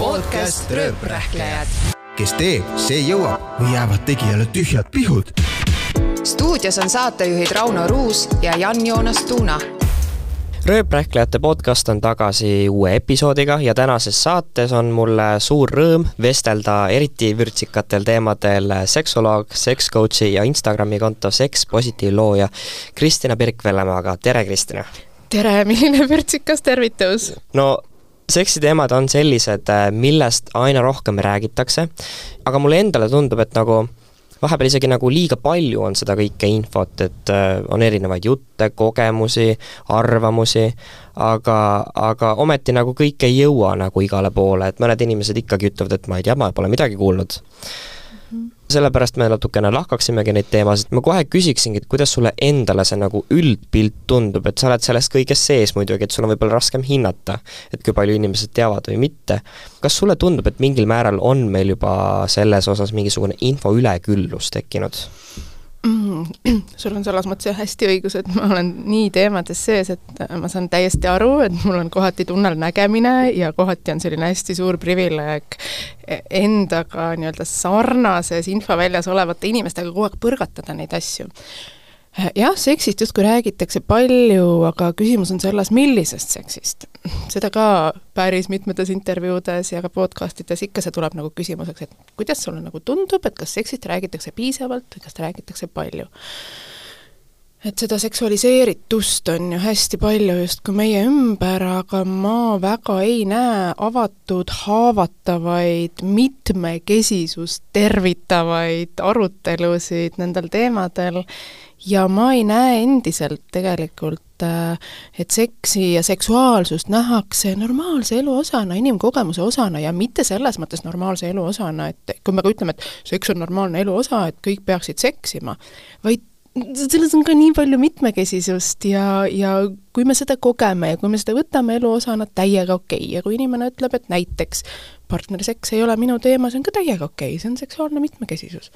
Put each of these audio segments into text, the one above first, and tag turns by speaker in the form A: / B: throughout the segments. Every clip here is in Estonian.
A: podcast Rööprähklejad.
B: kes teeb, see jõuab või jäävad tegijale tühjad pihud.
A: stuudios on saatejuhid Rauno Ruus ja Jan-Joonas Tuuna
C: rööprähklejate podcast on tagasi uue episoodiga ja tänases saates on mulle suur rõõm vestelda eriti vürtsikatel teemadel seksuoloog, sekscoach'i ja Instagrami konto Seks Positiiv looja Kristina Birk-Vellemaaga, tere Kristina!
D: tere, milline vürtsikas tervitus!
C: no seksiteemad on sellised, millest aina rohkem räägitakse, aga mulle endale tundub, et nagu vahepeal isegi nagu liiga palju on seda kõike infot, et äh, on erinevaid jutte, kogemusi, arvamusi, aga, aga ometi nagu kõik ei jõua nagu igale poole, et mõned inimesed ikkagi ütlevad, et ma ei tea, ma pole midagi kuulnud sellepärast me natukene lahkaksimegi neid teemasid, ma kohe küsiksingi, et kuidas sulle endale see nagu üldpilt tundub, et sa oled selles kõiges sees muidugi, et sul on võib-olla raskem hinnata, et kui palju inimesed teavad või mitte. kas sulle tundub, et mingil määral on meil juba selles osas mingisugune info üleküllus tekkinud?
D: Mm,? sul on selles mõttes jah hästi õigus, et ma olen nii teemades sees, et ma saan täiesti aru, et mul on kohati tunnel nägemine ja kohati on selline hästi suur privileeg endaga nii-öelda sarnases infoväljas olevate inimestega kogu aeg põrgatada neid asju jah, seksist justkui räägitakse palju, aga küsimus on selles, millisest seksist. seda ka päris mitmetes intervjuudes ja ka podcast ides ikka see tuleb nagu küsimuseks, et kuidas sulle nagu tundub, et kas seksist räägitakse piisavalt või kas räägitakse palju. et seda seksualiseeritust on ju hästi palju justkui meie ümber, aga ma väga ei näe avatud, haavatavaid, mitmekesisust tervitavaid arutelusid nendel teemadel ja ma ei näe endiselt tegelikult, äh, et seksi ja seksuaalsust nähakse normaalse elu osana, inimkogemuse osana ja mitte selles mõttes normaalse elu osana, et kui me ka ütleme, et seks on normaalne elu osa, et kõik peaksid seksima, vaid selles on ka nii palju mitmekesisust ja, ja kui me seda kogeme ja kui me seda võtame elu osana, täiega okei okay. ja kui inimene ütleb, et näiteks partneriseks ei ole minu teema, see on ka täiega okei okay., see on seksuaalne mitmekesisus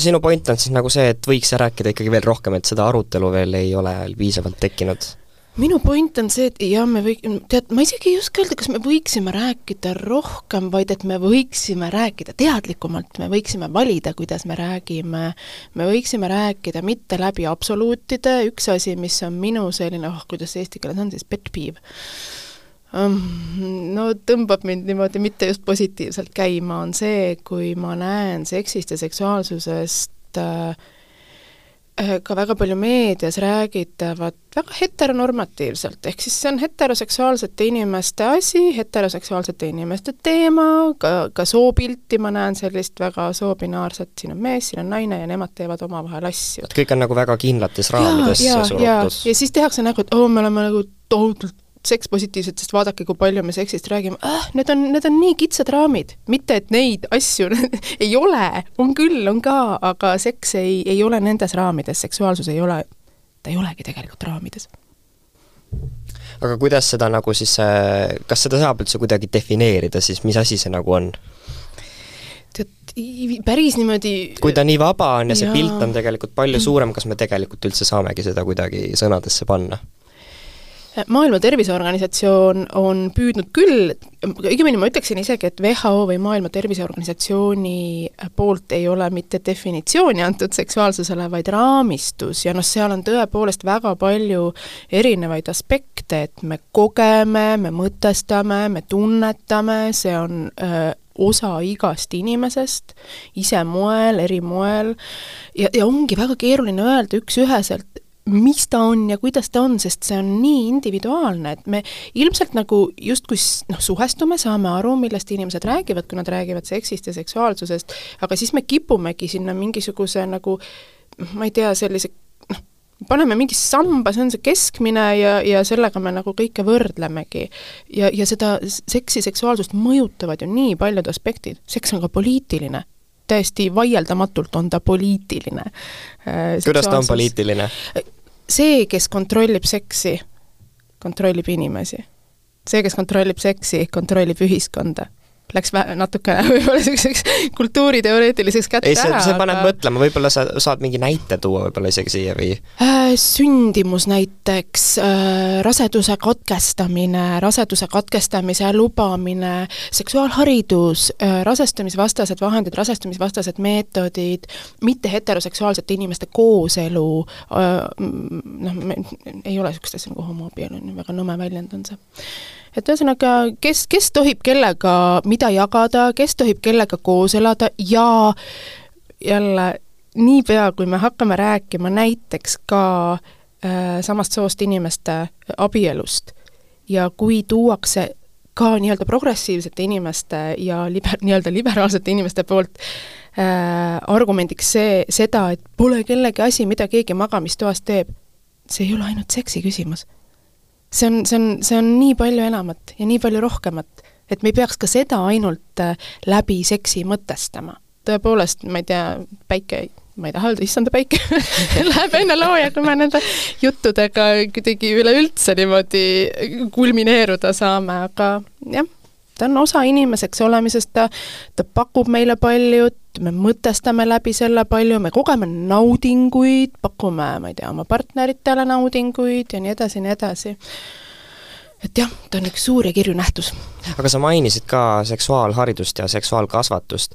C: sinu point on siis nagu see, et võiks rääkida ikkagi veel rohkem, et seda arutelu veel ei ole piisavalt tekkinud?
D: minu point on see, et jah, me või-, tead, ma isegi ei oska öelda, kas me võiksime rääkida rohkem, vaid et me võiksime rääkida teadlikumalt, me võiksime valida, kuidas me räägime, me võiksime rääkida mitte läbi absoluutide, üks asi, mis on minu selline, oh, kuidas eesti keeles on siis, pet peeve no tõmbab mind niimoodi mitte just positiivselt käima, on see, kui ma näen seksist ja seksuaalsusest äh, ka väga palju meedias räägitavat väga heteronormatiivselt, ehk siis see on heteroseksuaalsete inimeste asi, heteroseksuaalsete inimeste teema, ka, ka soopilti ma näen sellist väga soobinaarset, siin on mees, siin on naine ja nemad teevad omavahel asju.
C: et kõik on nagu väga kindlates raamidesse surutud.
D: ja siis tehakse nägu, et oo oh,, me oleme nagu tohutult sekspositiivsed, sest vaadake, kui palju me seksist räägime ah,, need on, need on nii kitsad raamid, mitte et neid asju ei ole, on küll, on ka, aga seks ei, ei ole nendes raamides, seksuaalsus ei ole, ta ei olegi tegelikult raamides.
C: aga kuidas seda nagu siis, kas seda saab üldse kuidagi defineerida siis, mis asi see nagu on?
D: tead, päris niimoodi
C: kui ta nii vaba on ja see ja... pilt on tegelikult palju suurem, kas me tegelikult üldse saamegi seda kuidagi sõnadesse panna?
D: Maailma Terviseorganisatsioon on püüdnud küll, õigemini ma ütleksin isegi, et WHO või Maailma Terviseorganisatsiooni poolt ei ole mitte definitsiooni antud seksuaalsusele, vaid raamistus. Ja noh, seal on tõepoolest väga palju erinevaid aspekte, et me kogeme, me mõtestame, me tunnetame, see on öö, osa igast inimesest, ise moel, eri moel, ja, ja ongi väga keeruline öelda üks-üheselt, mis ta on ja kuidas ta on, sest see on nii individuaalne, et me ilmselt nagu justkui noh, suhestume, saame aru, millest inimesed räägivad, kui nad räägivad seksist ja seksuaalsusest, aga siis me kipumegi sinna mingisuguse nagu ma ei tea, sellise noh, paneme mingi samba, see on see keskmine ja, ja sellega me nagu kõike võrdlemegi. ja, ja seda seksi, seksuaalsust mõjutavad ju nii paljud aspektid, seks on ka poliitiline täiesti vaieldamatult on ta poliitiline.
C: Äh, kuidas ta on poliitiline?
D: See, kes kontrollib seksi, kontrollib inimesi. see, kes kontrollib seksi, kontrollib ühiskonda. Läks natukene võib-olla niisuguseks kultuuriteoreetiliseks kätte
C: ei, see,
D: ära,
C: see paneb
D: aga
C: mõtlema, võib-olla sa saad mingi näite tuua võib-olla isegi siia või?
D: Äh, sündimus näiteks, raseduse katkestamine, raseduse katkestamise lubamine, seksuaalharidus, rasestumisvastased vahendid, rasestumisvastased meetodid, mitte heteroseksuaalsete inimeste kooselu, noh, ei ole niisugust asja nagu homoabielu, väga nõme väljend on see et ühesõnaga, kes, kes tohib kellega mida jagada, kes tohib kellega koos elada ja jälle niipea, kui me hakkame rääkima näiteks ka äh, samast soost inimeste abielust ja kui tuuakse ka nii-öelda progressiivsete inimeste ja liber-, nii-öelda liberaalsete inimeste poolt äh, argumendiks see, seda, et pole kellegi asi, mida keegi magamistoas teeb, see ei ole ainult seksi küsimus. See on, see on, see on nii palju enamat ja nii palju rohkemat, et me ei peaks ka seda ainult äh, läbi seksi mõtestama. tõepoolest, ma ei tea, päike ma ei taha öelda, issanda päike läheb enne looja, kui me nende juttudega kuidagi üleüldse niimoodi kulmineeruda saame, aga jah, ta on osa inimeseks olemisest, ta, ta pakub meile paljut, me mõtestame läbi selle palju, me kogeme naudinguid, pakume, ma ei tea, oma partneritele naudinguid ja nii edasi ja nii edasi et jah, ta on üks suur ja kirju nähtus.
C: aga sa mainisid ka seksuaalharidust ja seksuaalkasvatust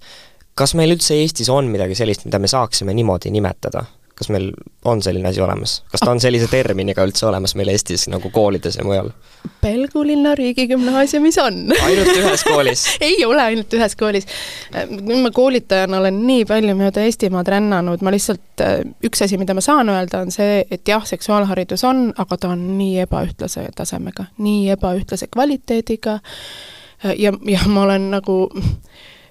C: kas meil üldse Eestis on midagi sellist, mida me saaksime niimoodi nimetada? Kas meil on selline asi olemas? kas ta on sellise terminiga üldse olemas meil Eestis nagu koolides ja mujal?
D: Pelgu linna riigigümnaasiumis on
C: ainult ühes koolis
D: ei ole ainult ühes koolis. ma koolitajana olen nii palju mööda Eestimaad rännanud, ma lihtsalt, üks asi, mida ma saan öelda, on see, et jah, seksuaalharidus on, aga ta on nii ebaühtlase tasemega, nii ebaühtlase kvaliteediga ja, ja ma olen nagu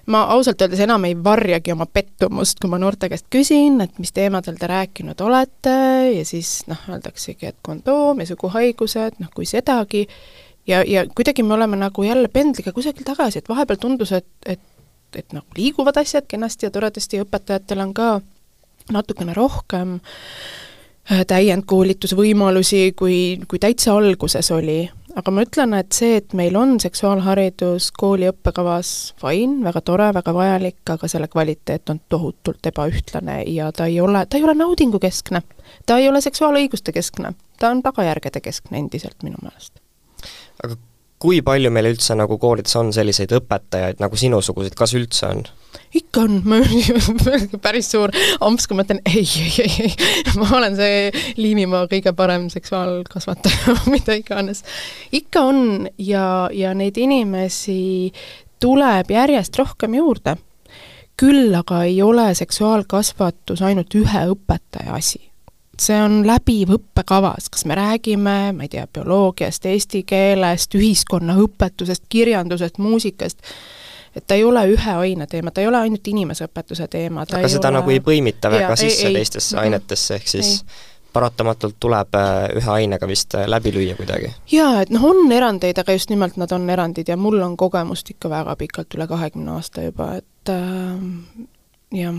D: ma ausalt öeldes enam ei varjagi oma pettumust, kui ma noorte käest küsin, et mis teemadel te rääkinud olete ja siis noh, öeldaksegi, et kondoom ja suguhaigused, noh kui sedagi, ja, ja kuidagi me oleme nagu jälle pendliga kusagil tagasi, et vahepeal tundus, et, et et nagu liiguvad asjad kenasti ja toredasti ja õpetajatel on ka natukene rohkem äh, täiendkoolitusvõimalusi, kui, kui täitsa alguses oli aga ma ütlen, et see, et meil on seksuaalharidus kooli õppekavas, fine, väga tore, väga vajalik, aga selle kvaliteet on tohutult ebaühtlane ja ta ei ole, ta ei ole naudingukeskne. ta ei ole seksuaalõiguste keskne, ta on tagajärgede keskne endiselt minu meelest.
C: aga kui palju meil üldse nagu koolides on selliseid õpetajaid nagu sinusuguseid, kas üldse on?
D: ikka on, ma päris suur amps, kui ma ütlen ei, ei, ei, ei, ma olen see Liivimaa kõige parem seksuaalkasvataja mida iganes. ikka on ja, ja neid inimesi tuleb järjest rohkem juurde. küll aga ei ole seksuaalkasvatus ainult ühe õpetaja asi see on läbiv õppekavas, kas me räägime, ma ei tea, bioloogiast, eesti keelest, ühiskonnaõpetusest, kirjandusest, muusikast, et ta ei ole ühe aine teema, ta ei ole ainult inimeseõpetuse teema,
C: aga seda
D: ole...
C: nagu ei põimita väga ja, sisse ei, teistesse ei, ainetesse, ehk siis ei. paratamatult tuleb äh, ühe ainega vist äh, läbi lüüa kuidagi.
D: jaa, et noh, on erandeid, aga just nimelt nad on erandid ja mul on kogemust ikka väga pikalt, üle kahekümne aasta juba, et äh, jah.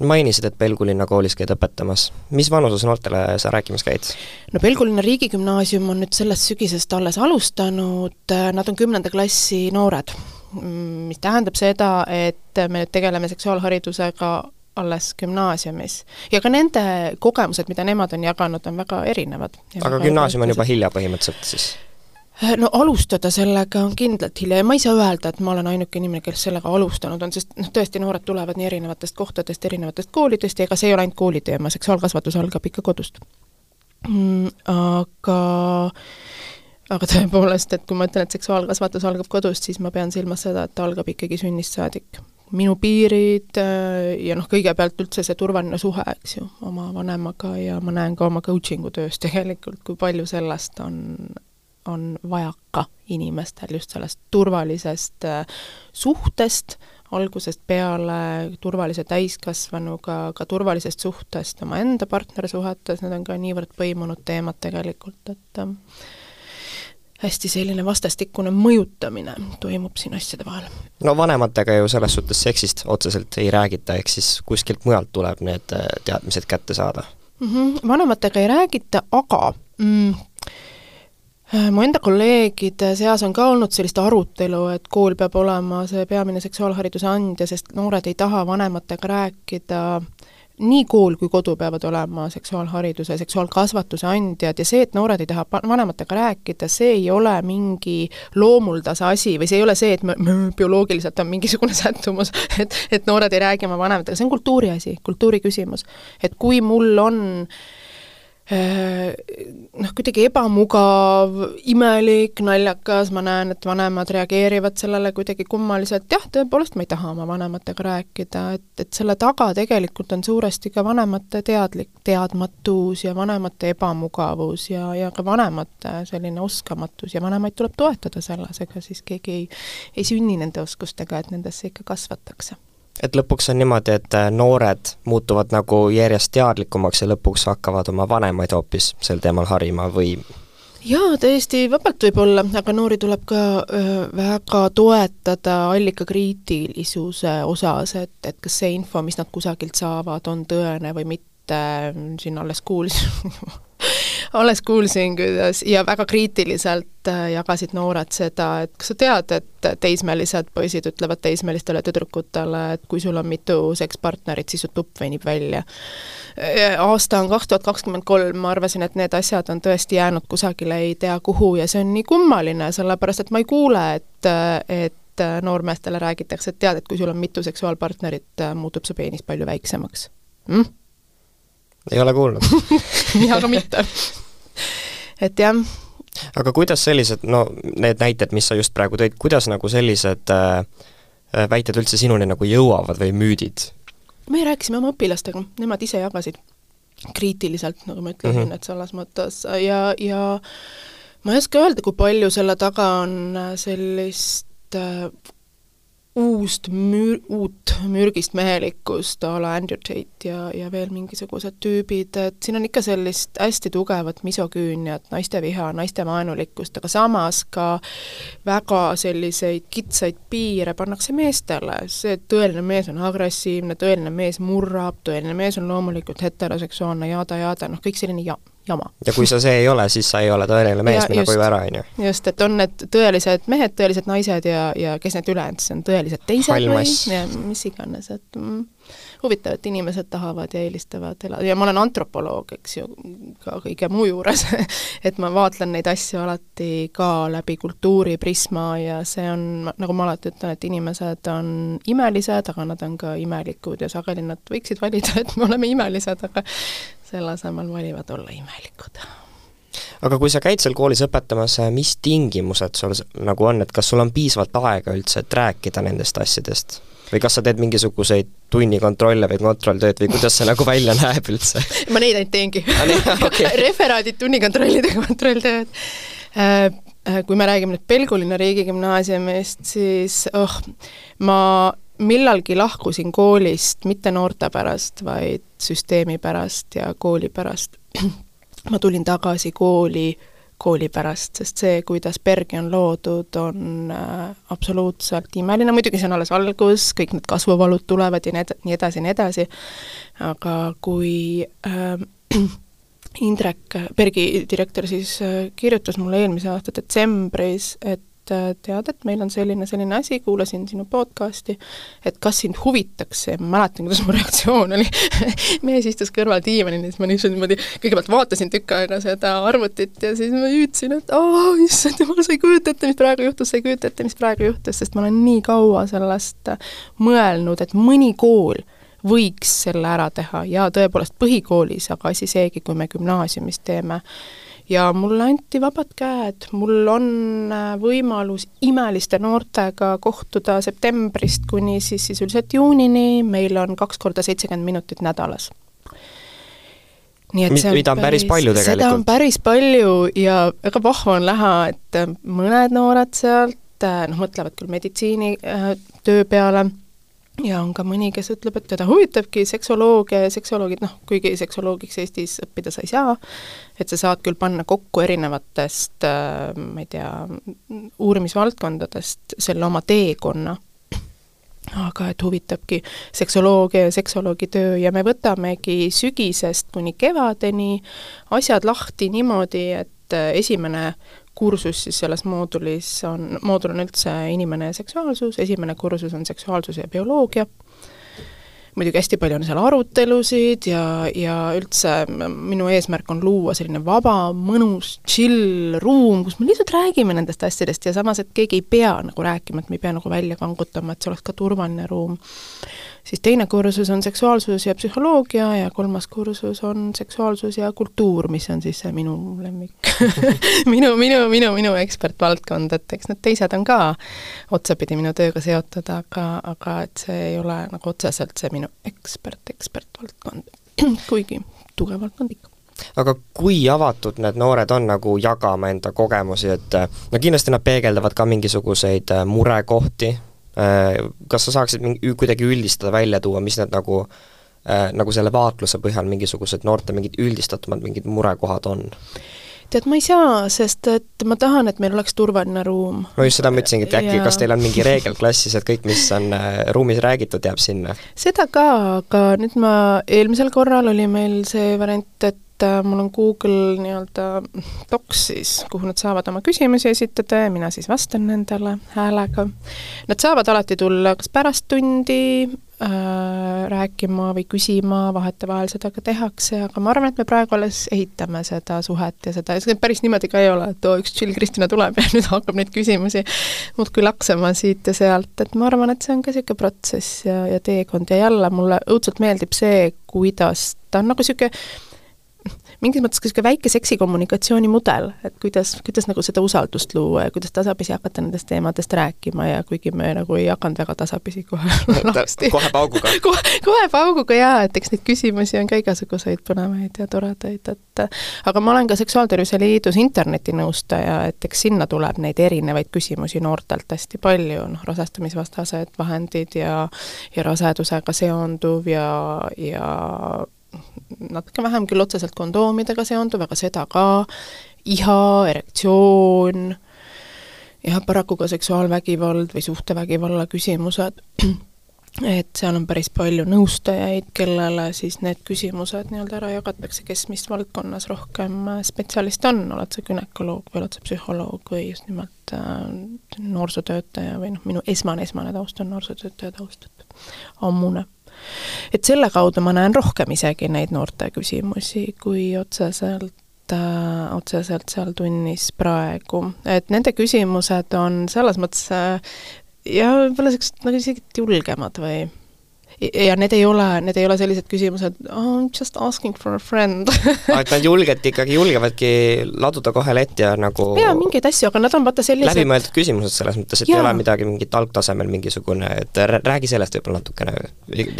C: mainisid, et Pelgulinna koolis käid õpetamas. mis vanuses noortele sa rääkimas käid?
D: no Pelgulinna riigigümnaasium on nüüd sellest sügisest alles alustanud, nad on kümnenda klassi noored, mm, mis tähendab seda, et me nüüd tegeleme seksuaalharidusega alles gümnaasiumis. ja ka nende kogemused, mida nemad on jaganud, on väga erinevad.
C: aga gümnaasium on juba hilja põhimõtteliselt siis?
D: Äh, no alustada sellega on kindlalt hilja ja ma ei saa öelda, et ma olen ainuke inimene, kes sellega alustanud on, sest noh, tõesti, noored tulevad nii erinevatest kohtadest, erinevatest koolidest ja ega see ei ole ainult kooli teema, seksuaalkasvatus algab ikka kodust mm,. Aga aga tõepoolest, et kui ma ütlen, et seksuaalkasvatus algab kodust, siis ma pean silmas seda, et ta algab ikkagi sünnist saadik. minu piirid äh, ja noh, kõigepealt üldse see turvaline suhe, eks ju, oma vanemaga ja ma näen ka oma coaching'u töös tegelikult, kui palju sellest on on vajaka inimestel just sellest turvalisest äh, suhtest, algusest peale turvalise täiskasvanuga, ka turvalisest suhtest omaenda partnersuhetes, need on ka niivõrd põimunud teemad tegelikult, et äh, hästi selline vastastikune mõjutamine toimub siin asjade vahel.
C: no vanematega ju selles suhtes seksist otseselt ei räägita, ehk siis kuskilt mujalt tuleb need äh, teadmised kätte saada
D: mm? -hmm. vanematega ei räägita, aga mm, mu enda kolleegide seas on ka olnud sellist arutelu, et kool peab olema see peamine seksuaalhariduse andja, sest noored ei taha vanematega rääkida, nii kool kui kodu peavad olema seksuaalhariduse, seksuaalkasvatuse andjad ja see, et noored ei taha vanematega rääkida, see ei ole mingi loomuldase asi või see ei ole see, et me, me bioloogiliselt on mingisugune sättumus, et, et noored ei räägi oma vanematega, see on kultuuri asi, kultuuri küsimus. et kui mul on äh, noh, kuidagi ebamugav, imelik, naljakas, ma näen, et vanemad reageerivad sellele kuidagi kummaliselt, jah, tõepoolest ma ei taha oma vanematega rääkida, et, et selle taga tegelikult on suuresti ka vanemate teadlik, teadmatus ja vanemate ebamugavus ja, ja ka vanemate selline oskamatus ja vanemaid tuleb toetada selles, ega siis keegi ei, ei sünni nende oskustega, et nendesse ikka kasvatakse
C: et lõpuks on niimoodi, et äh, noored muutuvad nagu järjest teadlikumaks ja lõpuks hakkavad oma vanemaid hoopis sel teemal harima või
D: jaa, täiesti vabalt võib olla, aga noori tuleb ka öö, väga toetada allikakriitilisuse osas, et, et kas see info, mis nad kusagilt saavad, on tõene või mitte, siin alles kuulsin alles kuulsin, kuidas ja väga kriitiliselt äh, jagasid noored seda, et kas sa tead, et teismelised poisid ütlevad teismelistele tüdrukutele, et kui sul on mitu sekspartnerit, siis su tupp venib välja. aasta on kaks tuhat kakskümmend kolm, ma arvasin, et need asjad on tõesti jäänud kusagile ei tea kuhu ja see on nii kummaline, sellepärast et ma ei kuule, et, et noormeestele räägitakse, et tead, et kui sul on mitu seksuaalpartnerit, muutub su peenis palju väiksemaks mm?.
C: ei ole kuulnud
D: mina ka mitte et jah.
C: aga kuidas sellised, no need näited, mis sa just praegu tõid, kuidas nagu sellised äh, äh, väited üldse sinuni nagu jõuavad või müüdid?
D: me rääkisime oma õpilastega, nemad ise jagasid kriitiliselt, nagu ma ütlesin mm, -hmm. et selles mõttes ja, ja ma ei oska öelda, kui palju selle taga on sellist äh, uust müür-, uut mürgist mehelikkust a la Andrew Tate ja, ja veel mingisugused tüübid, et siin on ikka sellist hästi tugevat misoküüniat, naisteviha, naistemaenulikkust, aga samas ka väga selliseid kitsaid piire pannakse meestele, see tõeline mees on agressiivne, tõeline mees murrab, tõeline mees on loomulikult heteroseksuaalne, jada-jada, noh kõik selline ja jama.
C: ja kui sa see ei ole, siis sa ei ole tõeline mees, mine koju ära, on ju.
D: just, et on need tõelised mehed, tõelised naised ja, ja kes need ülejäänud siis on, tõelised teised
C: Hallmass.
D: või ja mis iganes, et mm, huvitav, et inimesed tahavad ja eelistavad elada ja ma olen antropoloog, eks ju, ka kõige muu juures et ma vaatlen neid asju alati ka läbi kultuuri prisma ja see on, nagu ma alati ütlen, et inimesed on imelised, aga nad on ka imelikud ja sageli nad võiksid valida, et me oleme imelised, aga selle asemel valivad olla imelikud
C: aga kui sa käid seal koolis õpetamas, mis tingimused sul nagu on, et kas sul on piisavalt aega üldse, et rääkida nendest asjadest? või kas sa teed mingisuguseid tunnikontrolle või kontrolltööd või kuidas see nagu välja näeb üldse?
D: ma neid ainult teengi
C: ah, okay.
D: referaadid, tunnikontrollid ja kontrolltööd äh, äh,. Kui me räägime nüüd Pelgulinna riigigümnaasiumist, siis oh, ma millalgi lahkusin koolist mitte noorte pärast, vaid süsteemi pärast ja kooli pärast. ma tulin tagasi kooli kooli pärast, sest see, kuidas Bergi on loodud, on äh, absoluutselt imeline, muidugi see on alles algus, kõik need kasvuvalud tulevad ja nii ed-, nii edasi ja nii edasi, aga kui äh, Indrek, Bergi direktor siis äh, kirjutas mulle eelmise aasta detsembris, et et äh, tead, et meil on selline, selline asi, kuulasin sinu podcasti, et kas sind huvitaks see, ma mäletan, kuidas mu reaktsioon oli. Mees istus kõrval diivanil ja siis ma lihtsalt niimoodi kõigepealt vaatasin tükk aega seda arvutit ja siis ma hüüdsin, et aa, issand jumal, sa ei kujuta ette, mis praegu juhtus, sa ei kujuta ette, mis praegu juhtus, sest ma olen nii kaua sellest mõelnud, et mõni kool võiks selle ära teha. Ja tõepoolest põhikoolis, aga asi seegi, kui me gümnaasiumis teeme ja mulle anti vabad käed, mul on äh, võimalus imeliste noortega kohtuda septembrist kuni siis sisuliselt juunini, meil on kaks korda seitsekümmend minutit nädalas.
C: Nii et see on mida on päris, päris palju tegelikult.
D: seda on päris palju ja väga vahva on näha, et äh, mõned noored sealt äh, noh, mõtlevad küll meditsiinitöö peale ja on ka mõni, kes ütleb, et teda huvitabki seksoloogia ja seksuoloogid, noh, kuigi seksoloogiks Eestis õppida sa ei saa, et sa saad küll panna kokku erinevatest äh, ma ei tea, uurimisvaldkondadest selle oma teekonna, aga et huvitabki seksoloogia ja seksoloogi töö ja me võtamegi sügisest kuni kevadeni asjad lahti niimoodi, et äh, esimene kursus siis selles moodulis on, moodul on üldse inimene ja seksuaalsus, esimene kursus on seksuaalsus ja bioloogia. Muidugi hästi palju on seal arutelusid ja, ja üldse minu eesmärk on luua selline vaba, mõnus, chill ruum, kus me lihtsalt räägime nendest asjadest ja samas, et keegi ei pea nagu rääkima, et me ei pea nagu välja kangutama, et see oleks ka turvaline ruum siis teine kursus on seksuaalsus ja psühholoogia ja kolmas kursus on seksuaalsus ja kultuur, mis on siis see minu lemmik minu, minu, minu, minu ekspertvaldkond, et eks need teised on ka otsapidi minu tööga seotud, aga, aga et see ei ole nagu otseselt see minu ekspert, ekspertvaldkond kuigi tugev valdkond ikka.
C: Aga kui avatud need noored on nagu jagama enda kogemusi, et no kindlasti nad peegeldavad ka mingisuguseid murekohti, Äh, kas sa saaksid mingi, kuidagi üldistada, välja tuua, mis need nagu äh, nagu selle vaatluse põhjal mingisugused noorte mingid üldistatumad mingid murekohad on?
D: tead, ma ei saa, sest et ma tahan, et meil oleks turvaline ruum.
C: no just seda ma ütlesingi, et äkki ja... kas teil on mingi reegel klassis, et kõik, mis on äh, ruumis räägitud, jääb sinna?
D: seda ka, aga nüüd ma, eelmisel korral oli meil see variant, et et äh, mul on Google nii-öelda Docs siis, kuhu nad saavad oma küsimusi esitada ja mina siis vastan nendele häälega. Nad saavad alati tulla kas pärast tundi äh, rääkima või küsima, vahetevahel seda ka tehakse, aga ma arvan, et me praegu alles ehitame seda suhet ja seda, see päris niimoodi ka ei ole, et oo, üks chill Kristina tuleb ja nüüd hakkab neid küsimusi muudkui laksema siit ja sealt, et ma arvan, et see on ka niisugune protsess ja, ja teekond ja jälle mulle õudselt meeldib see, kuidas ta on nagu niisugune mingis mõttes ka niisugune väike seksikommunikatsiooni-mudel, et kuidas, kuidas nagu seda usaldust luua ja kuidas tasapisi hakata nendest teemadest rääkima ja kuigi me nagu ei hakanud väga tasapisi kohe
C: lahti. kohe pauguga
D: kohe, kohe pauguga jaa, et eks neid küsimusi on ka igasuguseid põnevaid ja toredaid, et aga ma olen ka Seksuaaltervise Liidus internetinõustaja, et eks sinna tuleb neid erinevaid küsimusi noortelt hästi palju, noh, rasestumisvastased vahendid ja ja rasedusega seonduv ja, ja natuke vähem küll otseselt kondoomidega seonduv, aga seda ka, iha, erektsioon, jah, paraku ka seksuaalvägivald või suhtevägivalla küsimused, et seal on päris palju nõustajaid, kellele siis need küsimused nii-öelda ära jagatakse, kes mis valdkonnas rohkem spetsialist on, oled sa gümnakoloog või oled sa psühholoog või just nimelt äh, noorsootöötaja või noh, minu esmane, esmane taust on noorsootöötaja taust, et ammune et selle kaudu ma näen rohkem isegi neid noorte küsimusi, kui otseselt äh, otseselt seal tunnis praegu, et nende küsimused on selles mõttes äh, ja võib-olla niisugused nagu isegi julgemad või ja need ei ole, need ei ole sellised küsimused oh,, I m just asking for a friend
C: et nad julgelt ikkagi julgevadki laduda kohe letti ja nagu
D: jaa, mingeid asju, aga nad on vaata sellised
C: läbimõeldud küsimused selles mõttes, et ja. ei ole midagi mingit algtasemel mingisugune, et räägi sellest võib-olla natukene,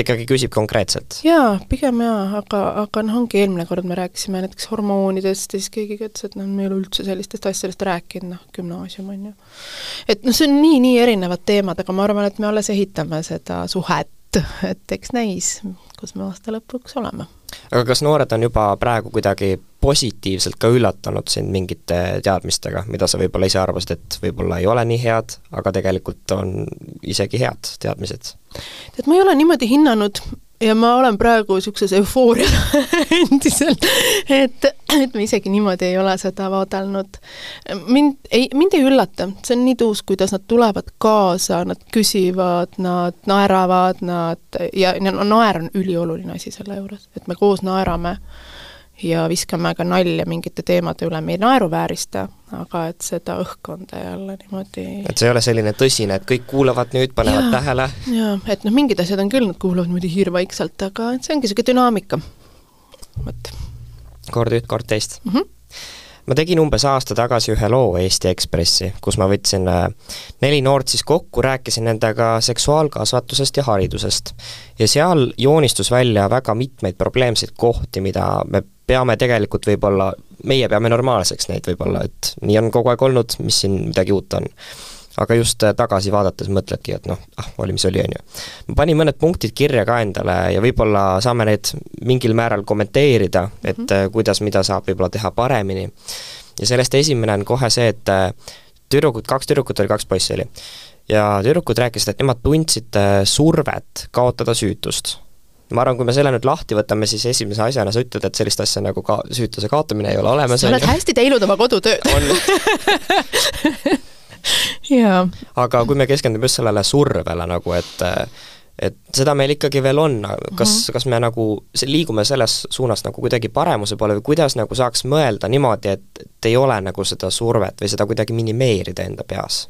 C: ikkagi küsib konkreetselt.
D: jaa, pigem jaa, aga, aga noh, ongi eelmine kord me rääkisime näiteks hormoonidest ja siis keegi ütles, et noh, me ei ole üldse sellistest asjadest rääkinud, noh, gümnaasium on ju. et noh, see on nii-nii erinevad teemad, aga ma arvan, et me alles ehitame seda suhet et, eks näis, kus me aasta lõpuks oleme.
C: aga kas noored on juba praegu kuidagi positiivselt ka üllatanud sind mingite teadmistega, mida sa võib-olla ise arvasid, et võib-olla ei ole nii head, aga tegelikult on isegi head teadmised?
D: tead, ma ei ole niimoodi hinnanud, ja ma olen praegu niisuguses eufoorias endiselt, et, et ma isegi niimoodi ei ole seda vaadelnud. mind ei, mind ei üllata, see on nii tuus, kuidas nad tulevad kaasa, nad küsivad, nad naeravad, nad ja, ja naer on ülioluline asi selle juures, et me koos naerame ja viskame ka nalja mingite teemade üle, me ei naeruväärista, aga et seda õhkkonda jälle niimoodi
C: et see ei ole selline tõsine, et kõik kuulavad nüüd, panevad ja, tähele?
D: jaa, et noh, mingid asjad on küll, nad kuulavad niimoodi hiirvaikselt, aga et see ongi niisugune dünaamika, vot.
C: kord üht, kord teist
D: mm. -hmm
C: ma tegin umbes aasta tagasi ühe loo Eesti Ekspressi, kus ma võtsin äh, neli noort siis kokku, rääkisin nendega seksuaalkasvatusest ja haridusest. ja seal joonistus välja väga mitmeid probleemseid kohti, mida me peame tegelikult võib-olla, meie peame normaalseks neid võib-olla, et nii on kogu aeg olnud, mis siin midagi uut on. aga just äh, tagasi vaadates mõtledki, et noh, ah, oli mis oli, on ju. ma panin mõned punktid kirja ka endale ja võib-olla saame neid mingil määral kommenteerida, et mm -hmm. kuidas, mida saab võib-olla teha paremini. ja sellest esimene on kohe see, et äh, tüdrukud, kaks tüdrukut oli, kaks poissi oli. ja tüdrukud rääkisid, et nemad tundsid survet kaotada süütust ma arvan, kui me selle nüüd lahti võtame, siis esimese asjana sa ütled, et sellist asja nagu ka süütuse kaotamine ei ole olemas.
D: sa oled hästi teinud oma kodutööd. jaa.
C: aga kui me keskendume just sellele survele nagu, et et seda meil ikkagi veel on, kas mm, -hmm. kas me nagu liigume selles suunas nagu kuidagi paremuse poole või kuidas nagu saaks mõelda niimoodi, et, et ei ole nagu seda survet või seda kuidagi minimeerida enda peas?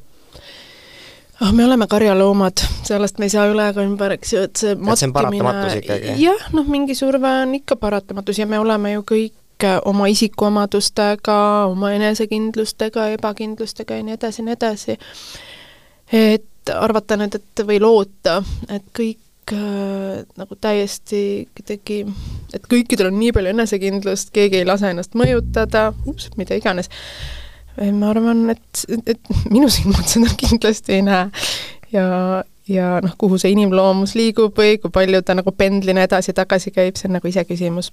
D: Ah, me oleme karjaloomad, sellest me ei saa üle ega ümber, eks ju, et see
C: et see on paratamatus ikkagi?
D: jah, noh, mingi surve on ikka paratamatus ja me oleme ju kõik oma isikuomadustega, oma enesekindlustega, ebakindlustega ja nii edasi ja nii edasi. et arvata nüüd, et või loota, et kõik äh, nagu täiesti kuidagi, et kõikidel on nii palju enesekindlust, keegi ei lase ennast mõjutada, ups, mida iganes, ma arvan, et, et minu silmad seda kindlasti ei näe. ja, ja noh, kuhu see inimloomus liigub või kui palju ta nagu pendlina edasi-tagasi käib, see on nagu iseküsimus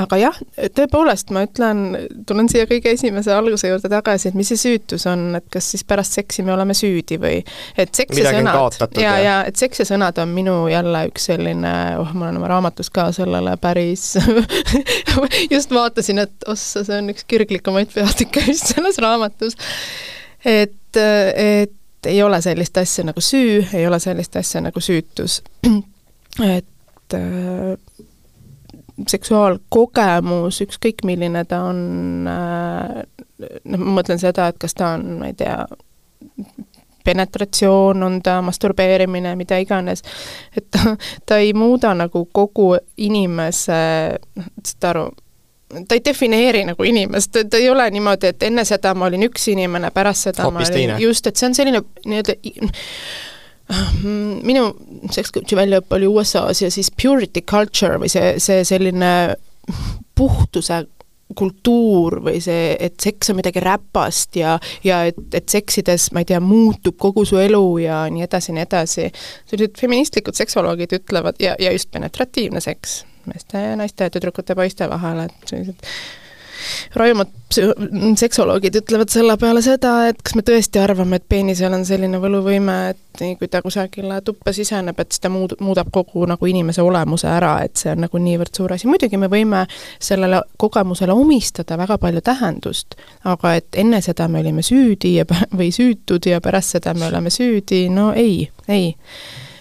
D: aga jah, tõepoolest ma ütlen, tulen siia kõige esimese alguse juurde tagasi, et mis see süütus on, et kas siis pärast seksi me oleme süüdi või et seks ja sõnad, ja, ja et seks ja sõnad on minu jälle üks selline, oh, ma olen oma raamatus ka sellele päris just vaatasin, et ossa, see on üks kirglikumaid peatükke just selles raamatus. et, et ei ole sellist asja nagu süü, ei ole sellist asja nagu süütus. et seksuaalkogemus, ükskõik milline ta on, äh, noh, ma mõtlen seda, et kas ta on, ma ei tea, penetratsioon, on ta masturbeerimine, mida iganes, et ta, ta ei muuda nagu kogu inimese, noh, saad aru, ta ei defineeri nagu inimest, ta ei ole niimoodi, et enne seda ma olin üks inimene, pärast seda
C: Hoopis ma olin teine.
D: just, et see on selline nii-öelda minu sex coach'i väljaõpe oli USA-s ja siis purity culture või see, see selline puhtuse kultuur või see, et seks on midagi räpast ja, ja et, et seksides, ma ei tea, muutub kogu su elu ja nii edasi, nii edasi. sellised feministlikud seksoloogid ütlevad ja, ja just penetratiivne seks meeste ja naiste, tüdrukute ja poiste vahel, et sellised rajumad seksoloogid ütlevad selle peale seda, et kas me tõesti arvame, et peenisel on selline võluvõime, et nii kui ta kusagile tuppa siseneb, et siis ta muud-, muudab kogu nagu inimese olemuse ära, et see on nagu niivõrd suur asi, muidugi me võime sellele kogemusele omistada väga palju tähendust, aga et enne seda me olime süüdi ja või süütud ja pärast seda me oleme süüdi, no ei, ei.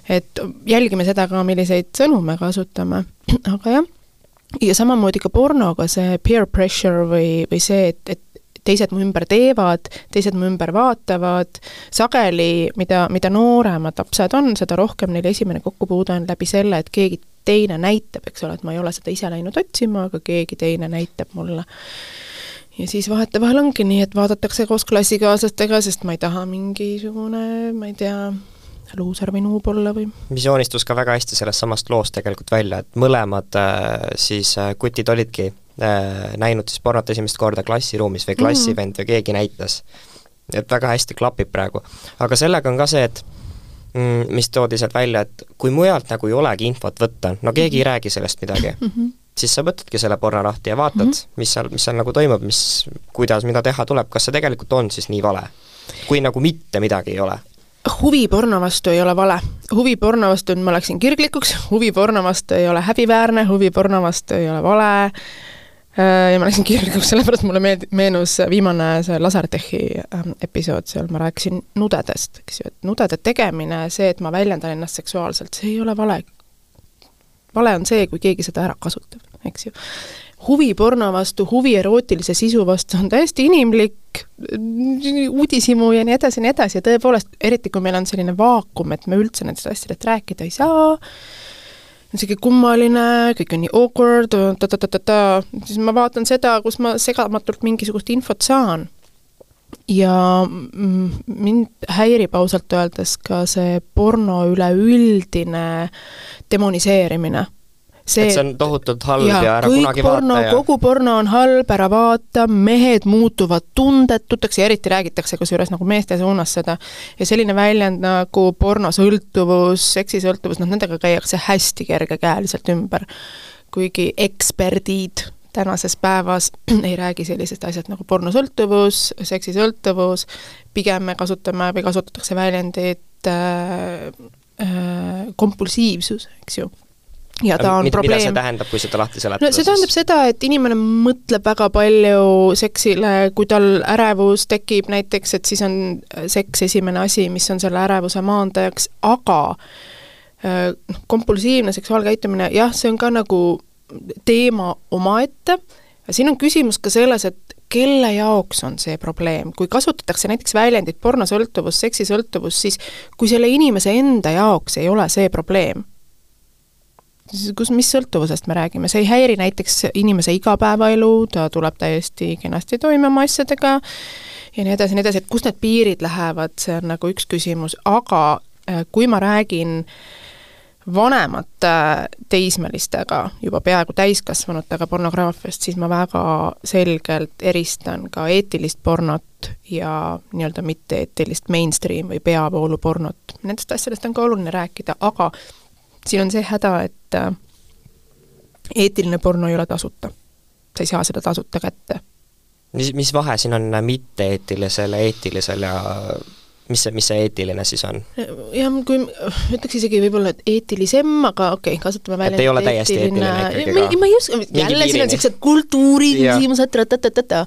D: et jälgime seda ka, milliseid sõnu me kasutame, aga jah ja samamoodi ka pornoga see peer pressure või, või see, et, et teised mu ümber teevad, teised mu ümber vaatavad, sageli mida, mida nooremad lapsed on, seda rohkem neil esimene kokkupuude on läbi selle, et keegi teine näitab, eks ole, et ma ei ole seda ise läinud otsima, aga keegi teine näitab mulle. ja siis vahetevahel ongi nii, et vaadatakse koos klassikaaslastega, sest ma ei taha mingisugune, ma ei tea, luuser või nuub olla või.
C: mis joonistus ka väga hästi sellest samast loost tegelikult välja, et mõlemad äh, siis äh, kutid olidki äh, näinud siis pornot esimest korda klassiruumis või klassivend või keegi näitas. et väga hästi klapib praegu. aga sellega on ka see, et mm, mis toodi sealt välja, et kui mujalt nagu ei olegi infot võtta, no keegi ei räägi sellest midagi mm, -hmm. siis sa võtadki selle porno lahti ja vaatad mm, -hmm. mis seal, mis seal nagu toimub, mis, kuidas, mida teha tuleb, kas see tegelikult on siis nii vale. kui nagu mitte midagi ei ole
D: huvi porno vastu ei ole vale. huvi porno vastu, nüüd ma läksin kirglikuks, huvi porno vastu ei ole häbiväärne, huvi porno vastu ei ole vale, äh, ja ma läksin kirglikuks, sellepärast mulle meeld-, meenus viimane see Lasertechi ähm, episood, seal ma rääkisin nudedest, eks ju, et nudede tegemine, see, et ma väljendan ennast seksuaalselt, see ei ole vale. vale on see, kui keegi seda ära kasutab, eks ju huvi porno vastu, huvi erootilise sisu vastu on täiesti inimlik, uudishimu ja nii edasi ja nii edasi ja tõepoolest, eriti kui meil on selline vaakum, et me üldse nendest asjadest rääkida ei saa, on sihuke kummaline, kõik on nii awkward ta,, ta-ta-ta-ta, siis ma vaatan seda, kus ma segamatult mingisugust infot saan. ja mind häirib ausalt öeldes ka see porno üleüldine demoniseerimine
C: see, et see on tohutult halb ja, ja ära kunagi
D: porno,
C: vaata ja
D: kogu porno on halb, ära vaata, mehed muutuvad tundetuteks ja eriti räägitakse kusjuures nagu meeste suunas seda. ja selline väljend nagu pornosõltuvus, seksisõltuvus, noh nendega käiakse hästi kergekäeliselt ümber. kuigi eksperdid tänases päevas ei räägi sellisest asjast nagu pornosõltuvus, seksisõltuvus, pigem me kasutame või kasutatakse väljendit äh, äh, kompulsiivsus, eks ju ja ta on
C: mida,
D: probleem.
C: mida see tähendab, kui seda lahti seletada?
D: no see tähendab siis? seda, et inimene mõtleb väga palju seksile, kui tal ärevus tekib näiteks, et siis on seks esimene asi, mis on selle ärevuse maandajaks, aga noh, kompulsiivne seksuaalkäitumine, jah, see on ka nagu teema omaette, siin on küsimus ka selles, et kelle jaoks on see probleem, kui kasutatakse näiteks väljendit pornosõltuvus, seksisõltuvus, siis kui selle inimese enda jaoks ei ole see probleem, kus, mis sõltuvusest me räägime, see ei häiri näiteks inimese igapäevaelu, ta tuleb täiesti kenasti toime oma asjadega ja nii edasi ja nii edasi, et kust need piirid lähevad, see on nagu üks küsimus, aga äh, kui ma räägin vanemate teismelistega, juba peaaegu täiskasvanutega pornograafiast, siis ma väga selgelt eristan ka eetilist pornot ja nii-öelda mitte-eetilist mainstream või peavoolupornot. Nendest asjadest on ka oluline rääkida, aga siin on see häda, et äh, eetiline porno ei ole tasuta. sa ei saa seda tasuta kätte.
C: mis, mis vahe siin on mitte-eetilisel, eetilisel ja mis see, mis see eetiline siis on?
D: jah, kui ütleks isegi võib-olla, et eetilisem, aga okei okay,, kasutame välja
C: et ei ole täiesti eetiline ikkagi ka?
D: ma ei oska, jälle siin on niisugused kultuuriküsimused, ta-ta-ta-ta-ta.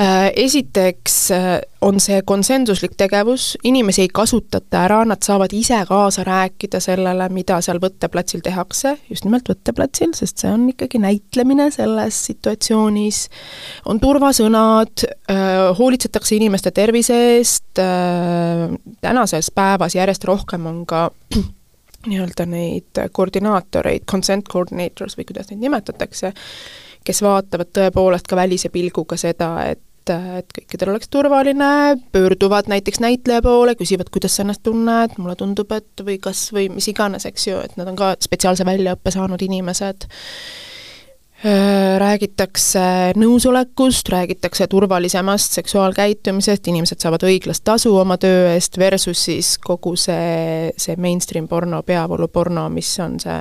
D: Äh, esiteks äh, on see konsensuslik tegevus, inimesi ei kasutata ära, nad saavad ise kaasa rääkida sellele, mida seal võtteplatsil tehakse, just nimelt võtteplatsil, sest see on ikkagi näitlemine selles situatsioonis, on turvasõnad, äh, hoolitsetakse inimeste tervise eest, tänases päevas järjest rohkem on ka nii-öelda neid koordinaatoreid, consent coordinators või kuidas neid nimetatakse, kes vaatavad tõepoolest ka välise pilguga seda, et et kõikidel oleks turvaline, pöörduvad näiteks näitleja poole, küsivad, kuidas sa ennast tunned, mulle tundub, et või kas, või mis iganes, eks ju, et nad on ka spetsiaalse väljaõppe saanud inimesed, räägitakse nõusolekust, räägitakse turvalisemast seksuaalkäitumisest, inimesed saavad õiglast tasu oma töö eest, versus siis kogu see, see mainstream porno, peavooluporno, mis on see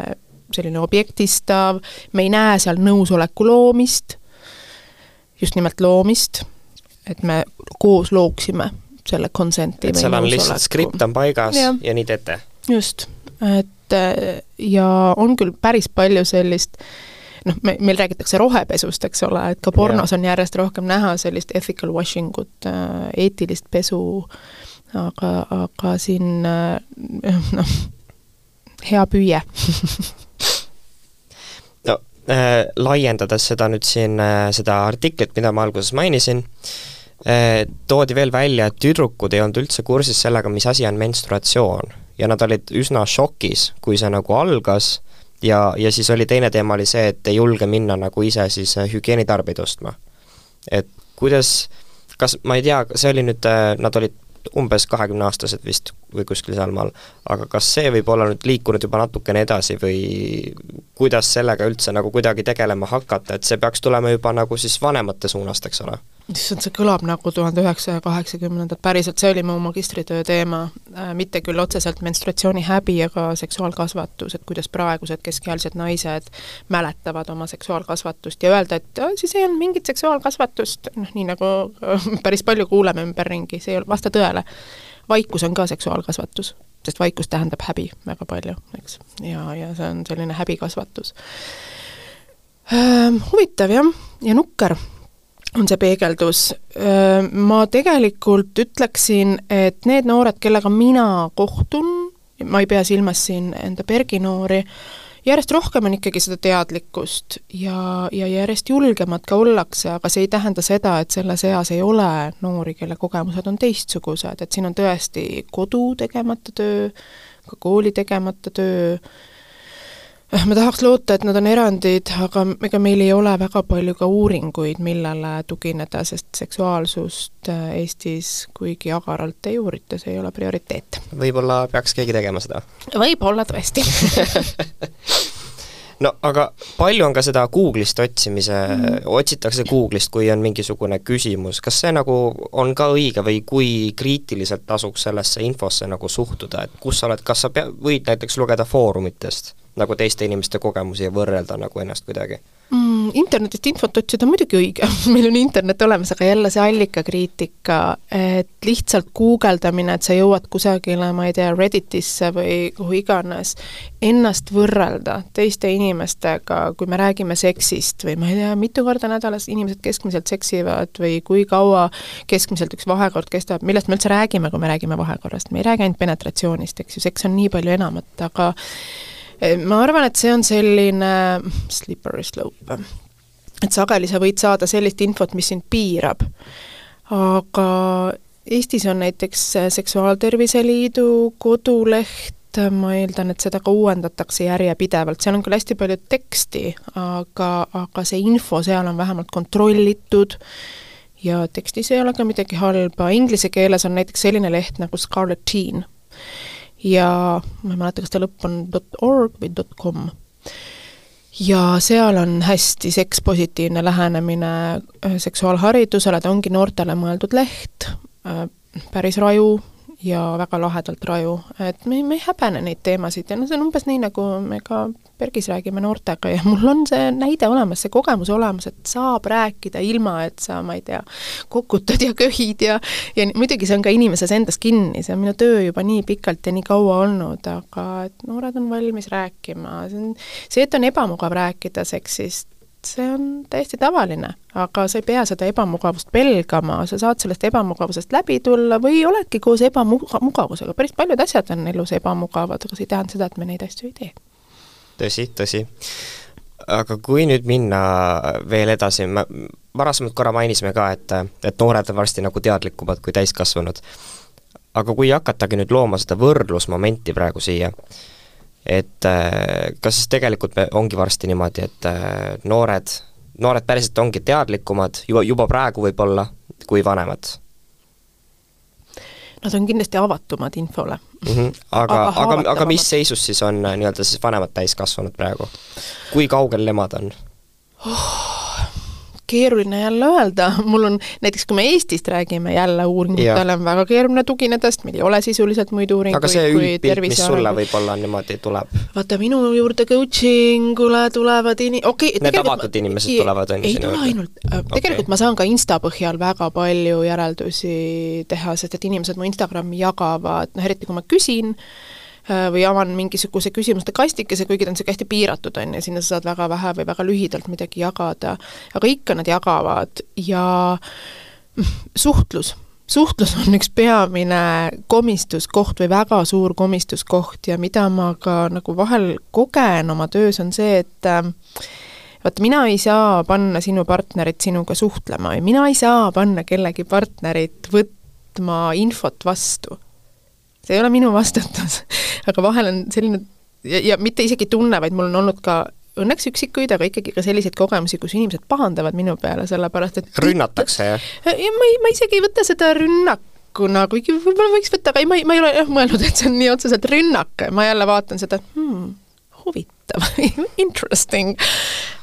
D: selline objektistav, me ei näe seal nõusoleku loomist, just nimelt loomist, et me koos looksime selle consent'i
C: et seal on lihtsalt skript on paigas ja, ja nii teete?
D: just, et ja on küll päris palju sellist noh, me, meil räägitakse rohepesust, eks ole, et ka pornos ja. on järjest rohkem näha sellist ethical washing ut, eetilist pesu, aga, aga siin noh, hea püüe.
C: Äh, laiendades seda nüüd siin seda artiklit, mida ma alguses mainisin äh,, toodi veel välja, et tüdrukud ei olnud üldse kursis sellega, mis asi on menstruatsioon. ja nad olid üsna šokis, kui see nagu algas ja, ja siis oli teine teema oli see, et ei julge minna nagu ise siis äh, hügieenitarbeid ostma. et kuidas, kas, ma ei tea, see oli nüüd, äh, nad olid umbes kahekümneaastased vist või kuskil sealmaal, aga kas see võib olla nüüd liikunud juba natukene edasi või kuidas sellega üldse nagu kuidagi tegelema hakata, et see peaks tulema juba nagu siis vanemate suunast, eks ole?
D: Issand, see kõlab nagu tuhande üheksasaja kaheksakümnendad, päriselt, see oli mu magistritöö teema. Äh,, mitte küll otseselt menstruatsioonihäbi, aga seksuaalkasvatus, et kuidas praegused keskealised naised mäletavad oma seksuaalkasvatust ja öelda, et siis ei olnud mingit seksuaalkasvatust, noh nii nagu äh, päris palju kuuleme ümberringi, see ei vasta tõele. vaikus on ka seksuaalkasvatus, sest vaikus tähendab häbi väga palju, eks, ja, ja see on selline häbikasvatus. Äh,. Huvitav jah, ja nukker on see peegeldus. Ma tegelikult ütleksin, et need noored, kellega mina kohtun, ma ei pea silmas siin enda Bergi noori, järjest rohkem on ikkagi seda teadlikkust ja, ja järjest julgemad ka ollakse, aga see ei tähenda seda, et selles eas ei ole noori, kelle kogemused on teistsugused, et siin on tõesti kodu tegemata töö, ka kooli tegemata töö, ma tahaks loota, et nad on erandid, aga ega meil ei ole väga palju ka uuringuid, millele tugineda, sest seksuaalsust eh, Eestis kuigi agaralt ei uurita, see ei ole prioriteet.
C: võib-olla peaks keegi tegema seda?
D: võib-olla tõesti
C: no aga palju on ka seda Google'ist otsimise mm., otsitakse Google'ist, kui on mingisugune küsimus, kas see nagu on ka õige või kui kriitiliselt tasuks sellesse infosse nagu suhtuda, et kus sa oled, kas sa pea-, võid näiteks lugeda foorumitest? Nagu teiste inimeste kogemusi ja võrrelda nagu ennast kuidagi
D: mm,? Internetist infot otsida on muidugi õige, meil on internet olemas, aga jälle see allikakriitika, et lihtsalt guugeldamine, et sa jõuad kusagile, ma ei tea, Redditisse või kuhu iganes, ennast võrrelda teiste inimestega, kui me räägime seksist või ma ei tea, mitu korda nädalas inimesed keskmiselt seksivad või kui kaua keskmiselt üks vahekord kestab, millest me üldse räägime, kui me räägime vahekorrast, me ei räägi ainult penetratsioonist, eks ju, seks on nii palju enamat, aga ma arvan, et see on selline slippery slope. et sageli sa võid saada sellist infot, mis sind piirab. aga Eestis on näiteks Seksuaaltervise Liidu koduleht, ma eeldan, et seda ka uuendatakse järjepidevalt, seal on küll hästi palju teksti, aga, aga see info seal on vähemalt kontrollitud ja tekstis ei ole ka midagi halba, inglise keeles on näiteks selline leht nagu Scarlet Teen ja ma ei mäleta, kas ta lõpp on .org või .com. ja seal on hästi sekspositiivne lähenemine äh, seksuaalharidusele, ta ongi noortele mõeldud leht, äh, päris raju ja väga lahedalt raju, et me, me ei häbene neid teemasid ja noh, see on umbes nii, nagu me ka Bergis räägime noortega ja mul on see näide olemas, see kogemus olemas, et saab rääkida ilma, et sa, ma ei tea, kokutad ja köhid ja ja muidugi see on ka inimeses endas kinni, see on minu töö juba nii pikalt ja nii kaua olnud, aga et noored on valmis rääkima, see on, see, et on ebamugav rääkida seksist, see on täiesti tavaline, aga sa ei pea seda ebamugavust pelgama, sa saad sellest ebamugavusest läbi tulla või oledki koos ebamugavusega, päris paljud asjad on elus ebamugavad, aga see ei tähenda seda, et me neid asju ei tee
C: tõsi, tõsi. aga kui nüüd minna veel edasi, me varasemalt korra mainisime ka, et, et noored on varsti nagu teadlikumad kui täiskasvanud. aga kui hakatagi nüüd looma seda võrdlusmomenti praegu siia, et kas siis tegelikult me, ongi varsti niimoodi, et noored, noored päriselt ongi teadlikumad juba, juba praegu võib-olla, kui vanemad
D: Nad on kindlasti avatumad infole
C: mm. -hmm. aga, aga, aga, aga mis seisus siis on äh, nii-öelda siis vanemad täiskasvanud praegu? kui kaugel nemad on
D: oh,? Keeruline jälle öelda, mul on, näiteks kui me Eestist räägime jälle uuringutele, on väga keeruline tugineda, sest meil ei ole sisuliselt muid uuringuid
C: aga see üldpilt, mis sulle võib-olla niimoodi tuleb?
D: vaata, minu juurde coaching ule tulevad ini-, okei okay,
C: Need avatud inimesed ei, tulevad, on
D: ju, sinu juurde? ainult, äh, tegelikult okay. ma saan ka Insta põhjal väga palju järeldusi teha, sest et inimesed mu Instagrami jagavad, noh eriti kui ma küsin, või avan mingisuguse küsimuste kastikese, kuigi ta on niisugune hästi piiratud, on ju, sinna sa saad väga vähe või väga lühidalt midagi jagada, aga ikka nad jagavad ja suhtlus, suhtlus on üks peamine komistuskoht või väga suur komistuskoht ja mida ma ka nagu vahel kogen oma töös, on see, et äh, vaata, mina ei saa panna sinu partnerit sinuga suhtlema ja mina ei saa panna kellegi partnerit võtma infot vastu see ei ole minu vastutus aga vahel on selline ja, ja mitte isegi tunne, vaid mul on olnud ka õnneks üksikuid, aga ikkagi ka selliseid kogemusi, kus inimesed pahandavad minu peale, sellepärast et
C: rünnatakse, jah?
D: ja ma ei, ma isegi ei võta seda rünnakuna, kuigi võib-olla võiks võtta, aga ei, ma ei, ma ei ole jah mõelnud, et see on nii otseselt rünnak, ma jälle vaatan seda, et hmm, huvitav interesting,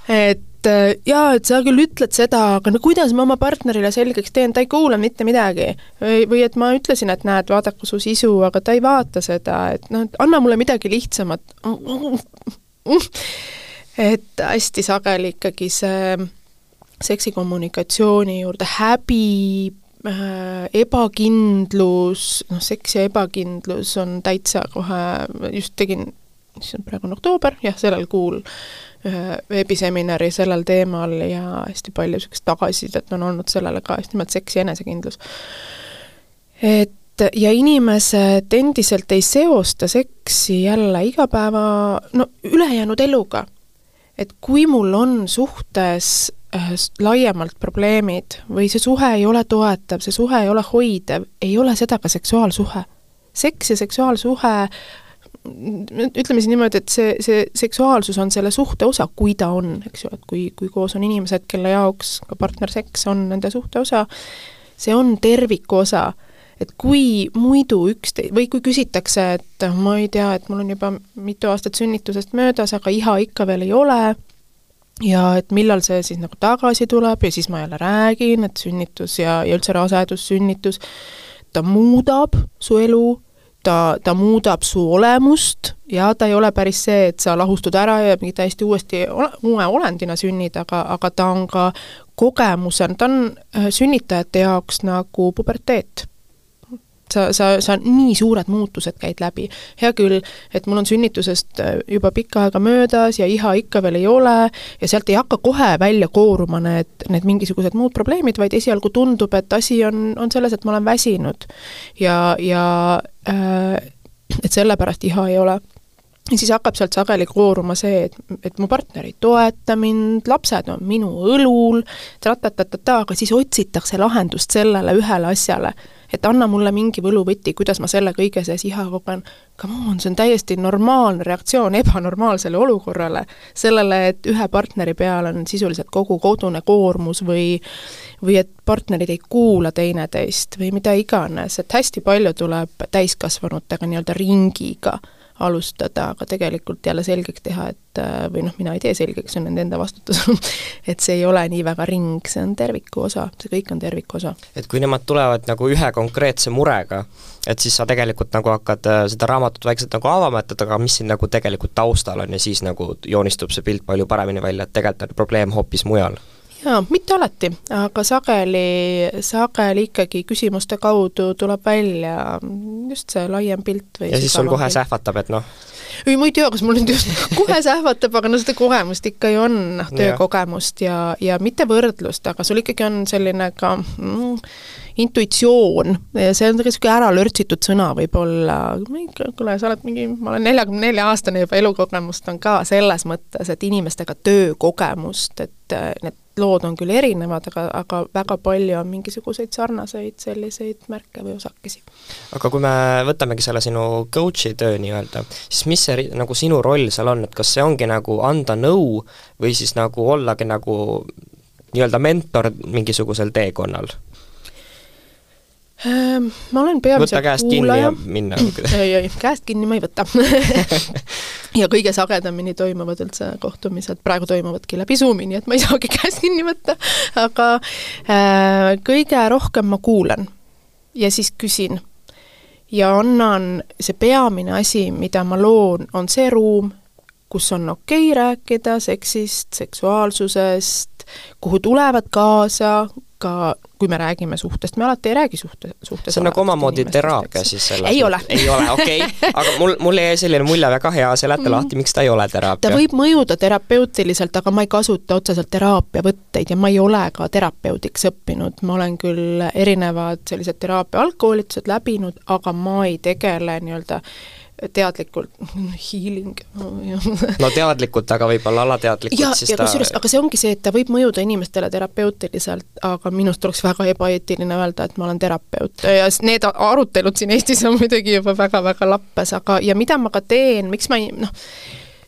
D: et et äh, jaa, et sa küll ütled seda, aga no kuidas ma oma partnerile selgeks teen, ta ei kuula mitte midagi. või, või et ma ütlesin, et näed, vaadaku su sisu, aga ta ei vaata seda, et noh, anna mulle midagi lihtsamat. et hästi sageli ikkagi see seksikommunikatsiooni juurde häbi, äh, ebakindlus, noh, seks ja ebakindlus on täitsa kohe, just tegin, issand, praegu on oktoober, jah, sellel kuul ühe veebiseminari sellel teemal ja hästi palju niisugust tagasisidet on olnud sellele ka, just nimelt seks ja enesekindlus. et ja inimesed endiselt ei seosta seksi jälle igapäeva, no ülejäänud eluga. et kui mul on suhtes äh, laiemalt probleemid või see suhe ei ole toetav, see suhe ei ole hoidev, ei ole seda ka seksuaalsuhe. seks ja seksuaalsuhe ütleme siis niimoodi, et see, see seksuaalsus on selle suhte osa, kui ta on, eks ju, et kui, kui koos on inimesed, kelle jaoks ka partnerseks on nende suhte osa, see on terviku osa. et kui muidu ükste-, või kui küsitakse, et ma ei tea, et mul on juba mitu aastat sünnitusest möödas, aga iha ikka veel ei ole, ja et millal see siis nagu tagasi tuleb ja siis ma jälle räägin, et sünnitus ja, ja üldse rasedus, sünnitus, ta muudab su elu ta, ta muudab su olemust ja ta ei ole päris see, et sa lahustud ära ja mingi täiesti uuesti ole, uue olendina sünnid, aga, aga ta on ka kogemusena, ta on äh, sünnitajate jaoks nagu puberteet sa, sa, sa nii suured muutused käid läbi. hea küll, et mul on sünnitusest äh, juba pikka aega möödas ja iha ikka veel ei ole ja sealt ei hakka kohe välja kooruma need, need mingisugused muud probleemid, vaid esialgu tundub, et asi on, on selles, et ma olen väsinud. ja, ja äh, et sellepärast iha ei ole ja siis hakkab sealt sageli kooruma see, et, et mu partner ei toeta mind, lapsed on minu õlul, ta-ta-ta-ta-ta, aga siis otsitakse lahendust sellele ühele asjale et anna mulle mingi võluvõti, kuidas ma selle kõige sees iha kogen. Come on, see on täiesti normaalne reaktsioon ebanormaalsele olukorrale, sellele, et ühe partneri peal on sisuliselt kogu kodune koormus või või et partnerid ei kuula teineteist või mida iganes, et hästi palju tuleb täiskasvanutega nii-öelda ringiga alustada, aga tegelikult jälle selgeks teha, et või noh, mina ei tee selgeks, see on nende enda vastutus et see ei ole nii väga ring, see on terviku osa, see kõik on terviku osa.
C: et kui nemad tulevad nagu ühe konkreetse murega, et siis sa tegelikult nagu hakkad äh, seda raamatut vaikselt nagu avama, et, et aga mis siin nagu tegelikult taustal on ja siis nagu joonistub see pilt palju paremini välja, et tegelikult on probleem hoopis mujal
D: jaa, mitte alati, aga sageli, sageli ikkagi küsimuste kaudu tuleb välja just see laiem pilt või
C: ja siis sul kohe sähvatab, et noh,
D: ei, ma ei tea, kas mul nüüd just kohe sähvatab, aga no seda kogemust ikka ju on, noh, töökogemust ja, ja mitte võrdlust, aga sul ikkagi on selline ka mm, intuitsioon. See on niisugune ära lörtsitud sõna võib-olla, kuule, sa oled mingi, ma olen neljakümne nelja aastane juba, elukogemust on ka selles mõttes, et inimestega töökogemust, et need lood on küll erinevad, aga, aga väga palju on mingisuguseid sarnaseid selliseid märke või osakesi.
C: aga kui me võtamegi selle sinu coach'i töö nii-öelda, siis mis see nagu sinu roll seal on, et kas see ongi nagu anda nõu või siis nagu ollagi nagu nii-öelda mentor mingisugusel teekonnal?
D: Ehm, ma olen peamiselt
C: võta käest kuulaja. kinni ja minna
D: ei, ei, käest kinni ma ei võta ja kõige sagedamini toimuvad üldse kohtumised, praegu toimuvadki läbi Zoomi, nii et ma ei saagi käest kinni võtta, aga äh, kõige rohkem ma kuulan ja siis küsin. ja annan, see peamine asi, mida ma loon, on see ruum, kus on okei okay rääkida seksist, seksuaalsusest, kuhu tulevad kaasa ka kui me räägime suhtest, me alati ei räägi suhte, suhtes
C: see on nagu omamoodi teraapia siis selles
D: ei ole.
C: ei ole, okei okay., aga mul, mul jäi selline mulje väga hea, seleta mm. lahti, miks ta ei ole teraapia.
D: ta võib mõjuda terapeutiliselt, aga ma ei kasuta otseselt teraapiavõtteid ja ma ei ole ka terapeudiks õppinud, ma olen küll erinevad sellised teraapia algkoolitused läbinud, aga ma ei tegele nii-öelda teadlikult, healing.
C: No teadlikult, aga võib-olla alateadlikult
D: ja,
C: siis
D: ja ta kusjuures, aga see ongi see, et ta võib mõjuda inimestele terapeutiliselt, aga minust oleks väga ebaeetiline öelda, et ma olen terapeut. Ja need arutelud siin Eestis on muidugi juba väga-väga lappes, aga ja mida ma ka teen, miks ma ei noh,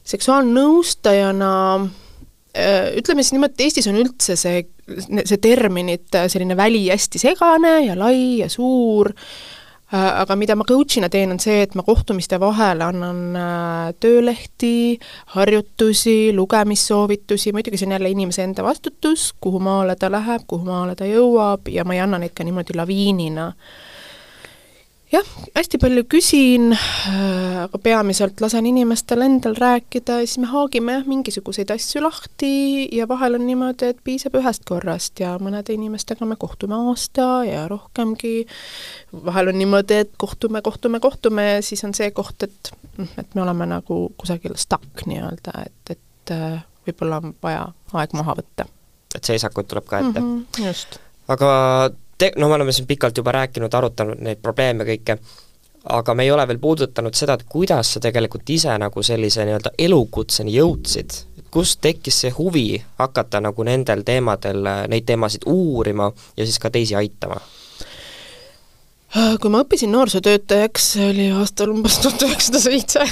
D: seksuaalnõustajana äh, ütleme siis niimoodi, et Eestis on üldse see, see terminite selline väli hästi segane ja lai ja suur, Äh, aga mida ma coach'ina teen, on see, et ma kohtumiste vahel annan äh, töölehti, harjutusi, lugemissoovitusi, muidugi see on jälle inimese enda vastutus, kuhu maale ta läheb, kuhu maale ta jõuab ja ma ei anna neid ka niimoodi laviinina jah, hästi palju küsin, äh, aga peamiselt lasen inimestel endal rääkida ja siis me haagime jah, mingisuguseid asju lahti ja vahel on niimoodi, et piisab ühest korrast ja mõnede inimestega me kohtume aasta ja rohkemgi, vahel on niimoodi, et kohtume, kohtume, kohtume ja siis on see koht, et noh, et me oleme nagu kusagil stuck nii-öelda, et, et äh, võib-olla on vaja aeg maha võtta.
C: et seisakuid tuleb ka ette mm?
D: -hmm, just.
C: aga te-, no me oleme siin pikalt juba rääkinud, arutanud neid probleeme kõike, aga me ei ole veel puudutanud seda, et kuidas sa tegelikult ise nagu sellise nii-öelda elukutseni jõudsid, kust tekkis see huvi hakata nagu nendel teemadel, neid teemasid uurima ja siis ka teisi aitama?
D: Kui ma õppisin noorsootöötajaks, oli aastal umbes tuhat üheksasada seitse,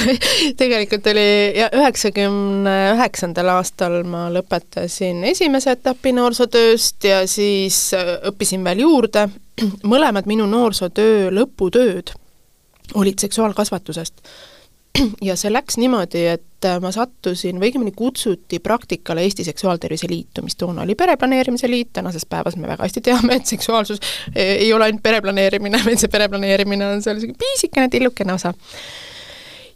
D: tegelikult oli ja üheksakümne üheksandal aastal ma lõpetasin esimese etapi noorsootööst ja siis äh, õppisin veel juurde, mõlemad minu noorsootöö lõputööd olid seksuaalkasvatusest ja see läks niimoodi, et ma sattusin või õigemini kutsuti praktikale Eesti Seksuaaltervise Liitu, mis toona oli Pereplaneerimise Liit, tänases päevas me väga hästi teame, et seksuaalsus ei ole ainult pereplaneerimine, vaid see pereplaneerimine on seal niisugune pisikene tillukene osa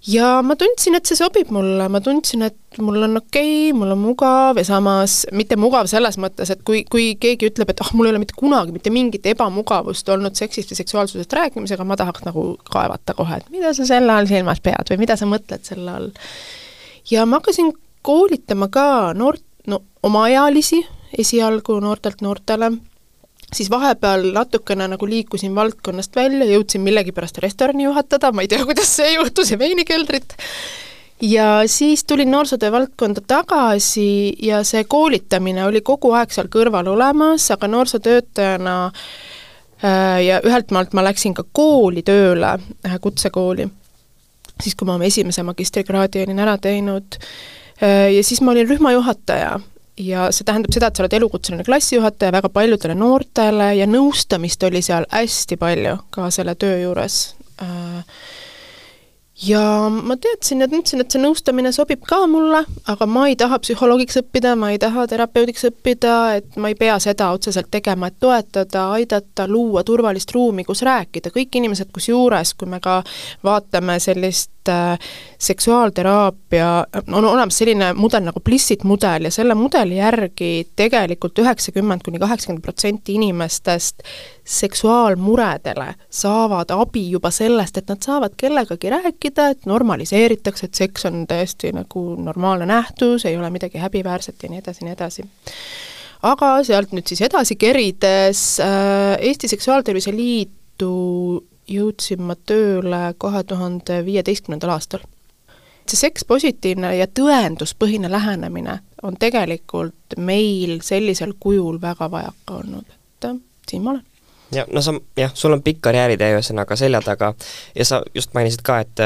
D: ja ma tundsin, et see sobib mulle, ma tundsin, et mul on okei okay,, mul on mugav ja samas mitte mugav selles mõttes, et kui, kui keegi ütleb, et ah oh,, mul ei ole mitte kunagi mitte mingit ebamugavust olnud seksist või seksuaalsusest rääkimisega, ma tahaks nagu kaevata kohe, et mida sa selle all silmas pead või mida sa mõtled selle all. ja ma hakkasin koolitama ka noort, no omaealisi esialgu noortelt noortele siis vahepeal natukene nagu liikusin valdkonnast välja, jõudsin millegipärast restorani juhatada, ma ei tea, kuidas see juhtus, ja veinikeldrit, ja siis tulin noorsootöö valdkonda tagasi ja see koolitamine oli kogu aeg seal kõrval olemas, aga noorsootöötajana äh, ja ühelt maalt ma läksin ka kooli tööle, äh, kutsekooli, siis kui ma oma esimese magistrikraadi olin ära teinud, äh, ja siis ma olin rühmajuhataja ja see tähendab seda, et sa oled elukutseline klassijuhataja väga paljudele noortele ja nõustamist oli seal hästi palju ka selle töö juures. Äh, ja ma teadsin ja tundsin, et see nõustamine sobib ka mulle, aga ma ei taha psühholoogiks õppida, ma ei taha terapeudiks õppida, et ma ei pea seda otseselt tegema, et toetada, aidata, luua turvalist ruumi, kus rääkida, kõik inimesed, kusjuures kui me ka vaatame sellist äh, seksuaalteraapia, on olemas selline mudel nagu Blissit mudel ja selle mudeli järgi tegelikult üheksakümmend kuni kaheksakümmend protsenti inimestest seksuaalmuredele saavad abi juba sellest, et nad saavad kellegagi rääkida, et normaliseeritakse, et seks on täiesti nagu normaalne nähtus, ei ole midagi häbiväärset ja nii edasi, nii edasi. aga sealt nüüd siis edasi kerides äh, Eesti Seksuaaltervise Liitu jõudsin ma tööle kahe tuhande viieteistkümnendal aastal. see sekspositiivne ja tõenduspõhine lähenemine on tegelikult meil sellisel kujul väga vajaka olnud, et äh, siin ma olen
C: ja no sa, jah, sul on pikk karjääritee ühesõnaga selja taga ja sa just mainisid ka, et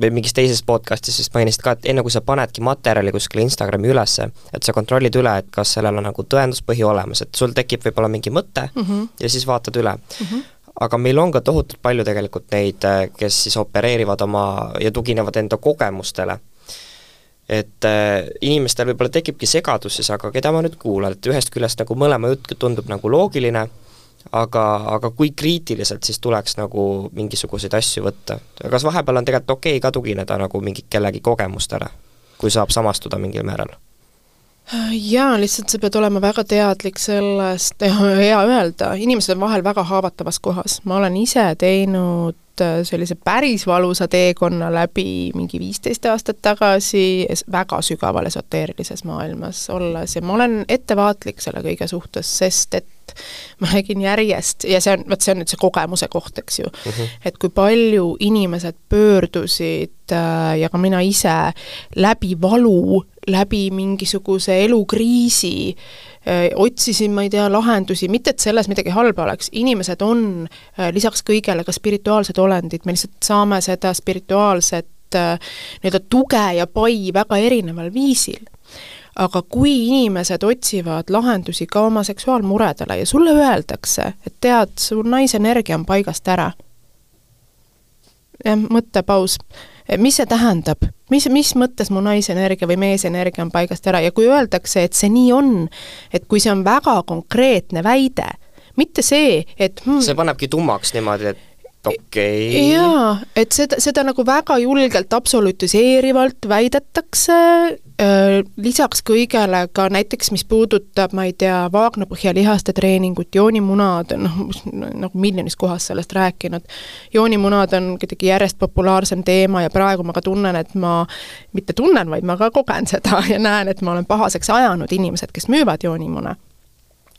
C: või mingis teises podcastis vist mainisid ka, et enne kui sa panedki materjali kuskile Instagrami ülesse, et sa kontrollid üle, et kas sellel on nagu tõenduspõhi olemas, et sul tekib võib-olla mingi mõte mm -hmm. ja siis vaatad üle mm. -hmm aga meil on ka tohutult palju tegelikult neid, kes siis opereerivad oma ja tuginevad enda kogemustele et äh, inimestel võib-olla tekibki segadus siis, aga keda ma nüüd kuulan, et ühest küljest nagu mõlema jutt tundub nagu loogiline, aga, aga kui kriitiliselt siis tuleks nagu mingisuguseid asju võtta? kas vahepeal on tegelikult okei okay ka tugineda nagu mingi kellegi kogemustele, kui saab samastuda mingil määral?
D: Jaa, lihtsalt sa pead olema väga teadlik sellest, hea öelda, inimesed on vahel väga haavatavas kohas, ma olen ise teinud äh, sellise päris valusa teekonna läbi mingi viisteist aastat tagasi väga sügaval esoteerilises maailmas olles. Ja ma olen ettevaatlik selle kõige suhtes, sest et ma nägin järjest ja see on, vot see on nüüd see kogemuse koht, eks ju. Mm, -hmm. et kui palju inimesed pöördusid äh, ja ka mina ise läbi valu, läbi mingisuguse elukriisi otsisin, ma ei tea, lahendusi, mitte et selles midagi halba oleks, inimesed on lisaks kõigele ka spirituaalsed olendid, me lihtsalt saame seda spirituaalset nii-öelda tuge ja pai väga erineval viisil. Aga kui inimesed otsivad lahendusi ka oma seksuaalmuredele ja sulle öeldakse, et tead, su naisenergia on paigast ära, jah, mõttepaus, mis see tähendab, mis, mis mõttes mu naisenergia või meesenergia on paigast ära? Ja kui öeldakse, et see nii on, et kui see on väga konkreetne väide, mitte see, et
C: hmm, see panebki tummaks niimoodi, et okei. okay..
D: jaa, et seda, seda nagu väga julgelt absolutiseerivalt väidetakse, lisaks kõigele ka näiteks, mis puudutab, ma ei tea, vaagnapõhjalihaste treeningut, joonimunad, noh, nagu miljonis kohas sellest rääkinud, joonimunad on kuidagi järjest populaarsem teema ja praegu ma ka tunnen, et ma, mitte tunnen, vaid ma ka kogen seda ja näen, et ma olen pahaseks ajanud inimesed, kes müüvad joonimune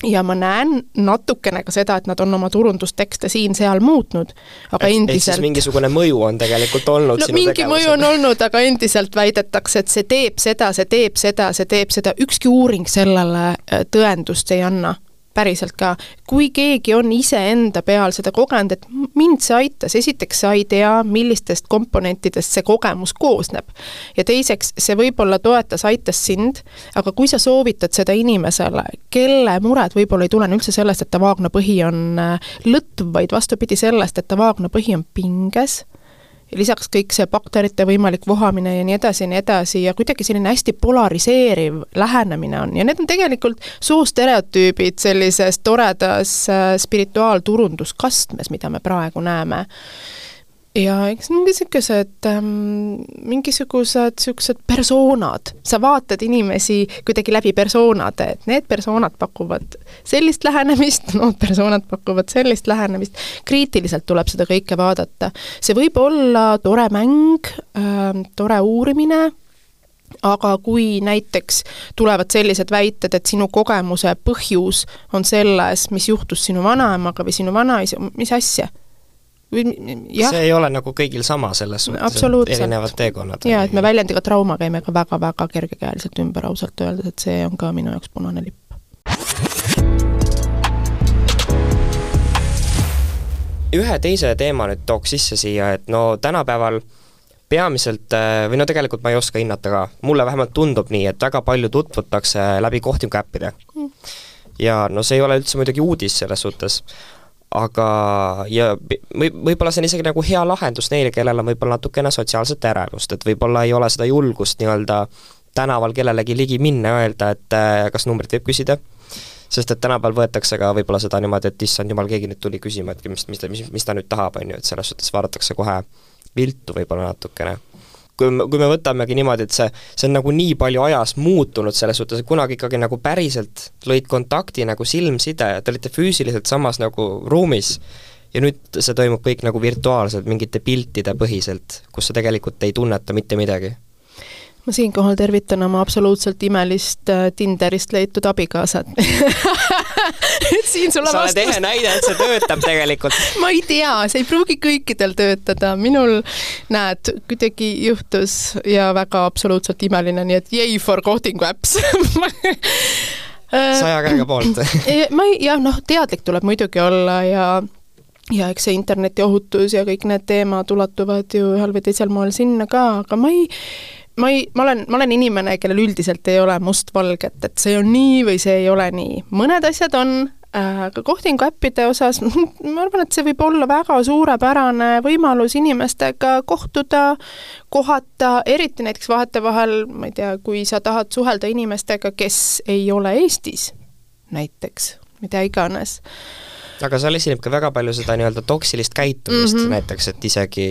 D: ja ma näen natukene ka seda, et nad on oma turundustekste siin-seal muutnud, aga et, endiselt
C: mingisugune mõju on tegelikult olnud
D: no mingi tegevusel. mõju on olnud, aga endiselt väidetakse, et see teeb seda, see teeb seda, see teeb seda, ükski uuring sellele äh, tõendust ei anna päriselt ka, kui keegi on iseenda peal seda kogenud, et mind see aitas, esiteks sa ei tea, millistest komponentidest see kogemus koosneb. ja teiseks, see võib-olla toetas, aitas sind, aga kui sa soovitad seda inimesele, kelle mured võib-olla ei tulene üldse sellest, et ta vaagnapõhi on äh, lõtv, vaid vastupidi sellest, et ta vaagnapõhi on pinges, lisaks kõik see bakterite võimalik vohamine ja nii edasi ja nii edasi ja kuidagi selline hästi polariseeriv lähenemine on. ja need on tegelikult soostereotüübid sellises toredas äh, spirituaalturunduskastmes, mida me praegu näeme ja eks mingi niisugused ähm,, mingisugused niisugused persoonad, sa vaatad inimesi kuidagi läbi persoonade, et need persoonad pakuvad sellist lähenemist, need persoonad pakuvad sellist lähenemist, kriitiliselt tuleb seda kõike vaadata. see võib olla tore mäng ähm,, tore uurimine, aga kui näiteks tulevad sellised väited, et sinu kogemuse põhjus on selles, mis juhtus sinu vanaemaga või sinu vanaisa, mis asja
C: jah. see ei ole nagu kõigil sama selles suhtes, et erinevad teekonnad.
D: jaa, et me väljendiga trauma käime ka väga-väga kergekäeliselt ümber ausalt öeldes, et see on ka minu jaoks punane lipp.
C: ühe teise teema nüüd tooks sisse siia, et no tänapäeval peamiselt, äh, või no tegelikult ma ei oska hinnata ka, mulle vähemalt tundub nii, et väga palju tutvutakse läbi kohtinguäppide mm. ja no see ei ole üldse muidugi uudis selles suhtes, aga, ja või, võib-olla see on isegi nagu hea lahendus neile, kellel on võib-olla natukene sotsiaalset ärevust, et võib-olla ei ole seda julgust nii-öelda tänaval kellelegi ligi minna öelda, et äh, kas numbrit võib küsida, sest et tänapäeval võetakse ka võib-olla seda niimoodi, et issand jumal, keegi nüüd tuli küsima, et mis, mis ta, mis, mis ta nüüd tahab, on ju, et selles suhtes vaadatakse kohe viltu võib-olla natukene kui me, kui me võtamegi niimoodi, et see, see on nagu nii palju ajas muutunud selles suhtes, et kunagi ikkagi nagu päriselt lõid kontakti nagu silmside, te olite füüsiliselt samas nagu ruumis ja nüüd see toimub kõik nagu virtuaalselt, mingite piltide põhiselt, kus sa tegelikult ei tunneta mitte midagi
D: ma siinkohal tervitan oma absoluutselt imelist äh, Tinderist leitud abikaasat.
C: Et siin sulle sa oled ehe näide, et see töötab tegelikult.
D: Ma ei tea, see ei pruugi kõikidel töötada, minul näed, kuidagi juhtus ja väga absoluutselt imeline, nii et yay for kohtingu äpps
C: saja käega poolt.
D: Ma ei, jah, noh, teadlik tuleb muidugi olla ja ja eks see internetiohutus ja kõik need teemad ulatuvad ju ühel või teisel moel sinna ka, aga ma ei, ma ei, ma olen, ma olen inimene, kellel üldiselt ei ole mustvalget, et see on nii või see ei ole nii. mõned asjad on, äh, aga kohtinguäppide osas ma arvan, et see võib olla väga suurepärane võimalus inimestega kohtuda, kohata, eriti näiteks vahetevahel, ma ei tea, kui sa tahad suhelda inimestega, kes ei ole Eestis näiteks, mida iganes
C: aga seal esineb ka väga palju seda nii-öelda toksilist käitumist mm -hmm. näiteks, et isegi,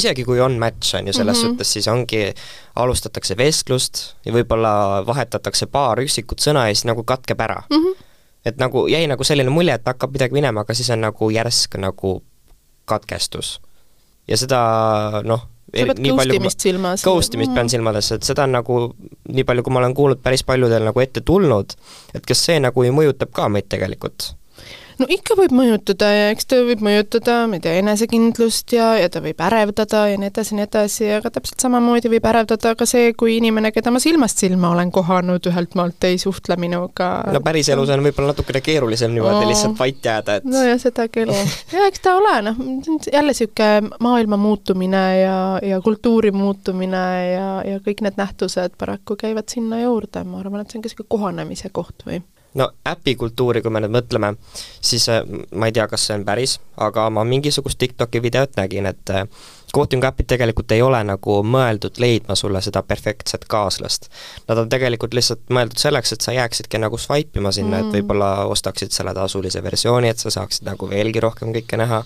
C: isegi kui on match, on ju, selles mm -hmm. suhtes siis ongi, alustatakse vestlust ja võib-olla vahetatakse paar üksikut sõna ja siis nagu katkeb ära mm. -hmm. et nagu jäi nagu selline mulje, et hakkab midagi minema, aga siis on nagu järsk nagu katkestus. ja seda noh,
D: sa pead ghost imist silmas?
C: Ghost imist pean silmades, et seda on nagu, nii palju, kui ma olen kuulnud, päris paljudel nagu ette tulnud, et kas see nagu ei mõjutab ka meid tegelikult
D: no ikka võib mõjutada ja eks ta võib mõjutada, ma ei tea, enesekindlust ja, ja ta võib ärevdada ja nii edasi, nii edasi, aga täpselt samamoodi võib ärevdada ka see, kui inimene, keda ma silmast silma olen kohanud, ühelt maalt ei suhtle minuga.
C: no päriselus on võib-olla natukene keerulisem niimoodi oh. lihtsalt vait jääda, et
D: nojah, seda küll. ja eks ta ole, noh, jälle niisugune maailma muutumine ja, ja kultuuri muutumine ja, ja kõik need nähtused paraku käivad sinna juurde, ma arvan, et see on ka niisugune kohanemise koht või
C: no äpikultuuri, kui me nüüd mõtleme, siis äh, ma ei tea, kas see on päris, aga ma mingisugust TikToki videot nägin, et äh, coaching äpid tegelikult ei ole nagu mõeldud leidma sulle seda perfektset kaaslast. Nad on tegelikult lihtsalt mõeldud selleks, et sa jääksidki nagu swipe ima sinna mm., et võib-olla ostaksid selle tasulise versiooni, et sa saaksid nagu veelgi rohkem kõike näha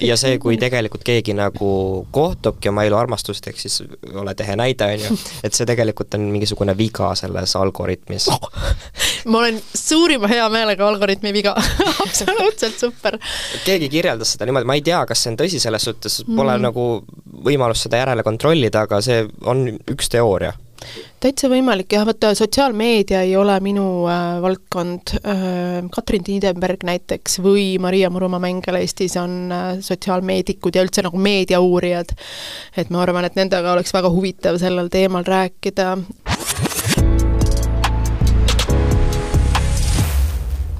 C: ja see, kui tegelikult keegi nagu kohtubki oma elu armastust, ehk siis oled ehe näide, on ju, et see tegelikult on mingisugune viga selles algoritmis oh,.
D: ma olen suurima heameelega algoritmi viga absoluutselt super.
C: keegi kirjeldas seda niimoodi, ma ei tea, kas see on tõsi, selles suhtes pole mm. nagu võimalust seda järele kontrollida, aga see on üks teooria
D: täitsa võimalik jah, vaata sotsiaalmeedia ei ole minu äh, valdkond äh,, Katrin Tiidenberg näiteks või Maria Murumaa Mängel Eestis on äh, sotsiaalmeedikud ja üldse nagu meediauurijad. et ma arvan, et nendega oleks väga huvitav sellel teemal rääkida.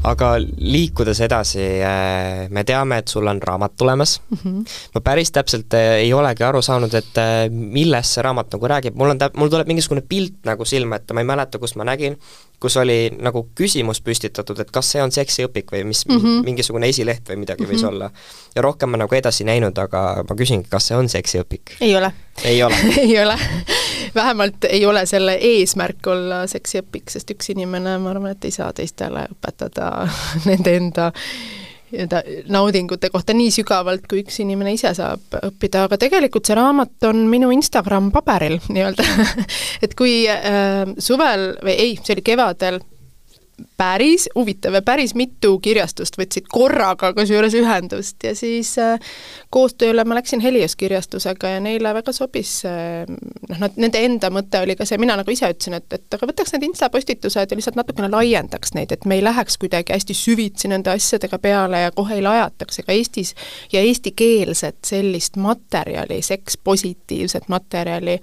C: Aga liikudes edasi, äh, me teame, et sul on raamat tulemas mm. -hmm. ma päris täpselt äh, ei olegi aru saanud, et äh, millest see raamat nagu räägib, mul on tä-, mul tuleb mingisugune pilt nagu silma ette, ma ei mäleta, kus ma nägin, kus oli nagu küsimus püstitatud, et kas see on seksiõpik või mis mm, -hmm. mingisugune esileht või midagi mm -hmm. võis olla. ja rohkem ma nagu edasi näinud, aga ma küsingi, kas see on seksiõpik?
D: ei ole.
C: ei ole
D: ei ole vähemalt ei ole selle eesmärk olla seksiõpik, sest üks inimene, ma arvan, et ei saa teistele õpetada nende enda nii-öelda naudingute kohta nii sügavalt, kui üks inimene ise saab õppida, aga tegelikult see raamat on minu Instagram paberil nii-öelda. Et kui äh, suvel või ei, see oli kevadel päris huvitav ja päris mitu kirjastust võtsid korraga kusjuures ühendust ja siis äh, koostööle ma läksin Helios kirjastusega ja neile väga sobis äh, noh, nad, nende enda mõte oli ka see, mina nagu ise ütlesin, et, et aga võtaks need instapostitused ja lihtsalt natukene laiendaks neid, et me ei läheks kuidagi hästi süvitsi nende asjadega peale ja kohe ei lajataks, ega Eestis ja eestikeelset sellist materjali, sekspositiivset materjali,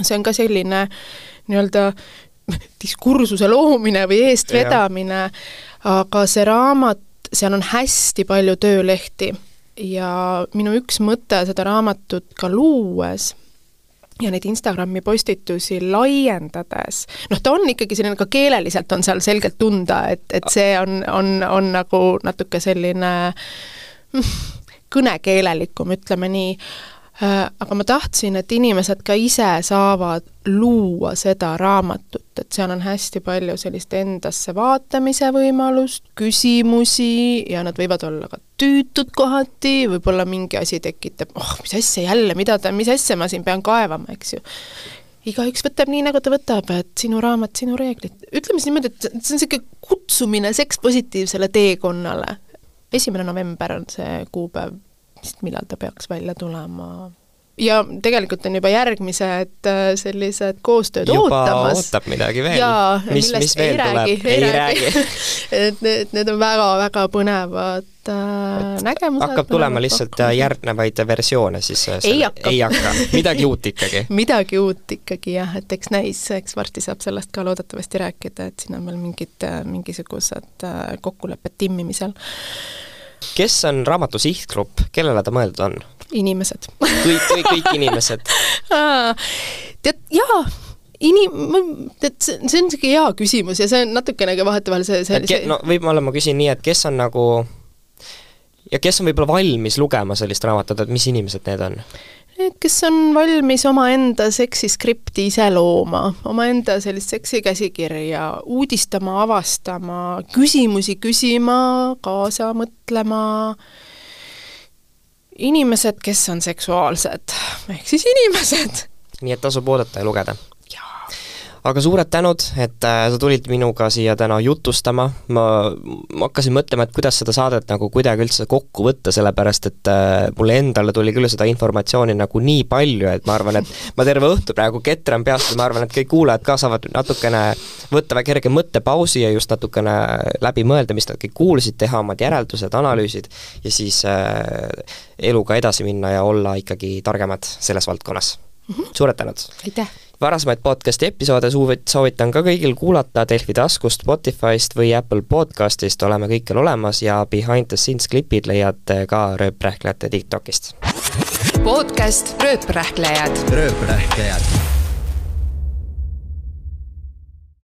D: see on ka selline nii-öelda diskursuse loomine või eestvedamine, aga see raamat, seal on hästi palju töölehti ja minu üks mõte seda raamatut ka luues ja neid Instagrami postitusi laiendades, noh, ta on ikkagi selline, ka keeleliselt on seal selgelt tunda, et, et see on, on, on nagu natuke selline mm, kõnekeelelikum, ütleme nii, aga ma tahtsin, et inimesed ka ise saavad luua seda raamatut, et seal on hästi palju sellist endasse vaatamise võimalust, küsimusi ja nad võivad olla ka tüütud kohati, võib-olla mingi asi tekitab, oh, mis asja jälle, mida ta, mis asja ma siin pean kaevama, eks ju igaüks võtab nii, nagu ta võtab, et sinu raamat, sinu reeglid. ütleme siis niimoodi, et see on niisugune kutsumine sekspositiivsele teekonnale. esimene november on see kuupäev vist millal ta peaks välja tulema ja tegelikult on juba järgmised äh, sellised koostööd juba ootamas.
C: ootab midagi veel.
D: mis, mis veel ei tuleb? ei, ei räägi, räägi. et need, need on väga-väga põnevad äh, nägemused.
C: hakkab tulema lihtsalt pakkumised. Äh, järgnevaid versioone siis?
D: Äh, ei hakka.
C: ei hakka, midagi uut ikkagi
D: midagi uut ikkagi jah, et eks näis, eks varsti saab sellest ka loodetavasti rääkida, et siin on veel mingid, mingisugused kokkulepped timmimisel
C: kes on raamatu sihtgrupp, kellele ta mõeldud on?
D: inimesed
C: kõik, kõik, kõik inimesed
D: tead, jaa, inim-, tead, see, on niisugune hea küsimus ja see on natukene ka vahetevahel see, see,
C: see no võib-olla ma küsin nii, et kes on nagu ja kes on võib-olla valmis lugema sellist raamatut, et mis inimesed need on?
D: Kes on valmis omaenda seksiskripti ise looma, omaenda sellist seksikäsikirja uudistama, avastama, küsimusi küsima, kaasa mõtlema, inimesed, kes on seksuaalsed, ehk siis inimesed.
C: nii et tasub oodata ja lugeda aga suured tänud, et äh, sa tulid minuga siia täna jutustama, ma, ma hakkasin mõtlema, et kuidas seda saadet nagu kuidagi üldse kokku võtta, sellepärast et äh, mulle endale tuli küll seda informatsiooni nagu nii palju, et ma arvan, et ma terve õhtu praegu ketran peast ja ma arvan, et kõik kuulajad ka saavad natukene võtta väga kerge mõttepausi ja just natukene läbi mõelda, mis nad kõik kuulsid, teha omad järeldused, analüüsid ja siis äh, eluga edasi minna ja olla ikkagi targemad selles valdkonnas. -hmm. suured tänud!
D: aitäh!
C: Varasemaid podcasti episoode soovitan ka kõigil kuulata Delfi taskust, Spotify'st või Apple podcastist, oleme kõikjal olemas ja behind the scenes klipid leiate ka Rööprähklejate TikTokist.
A: podcast Rööprähklejad.
B: rööprähklejad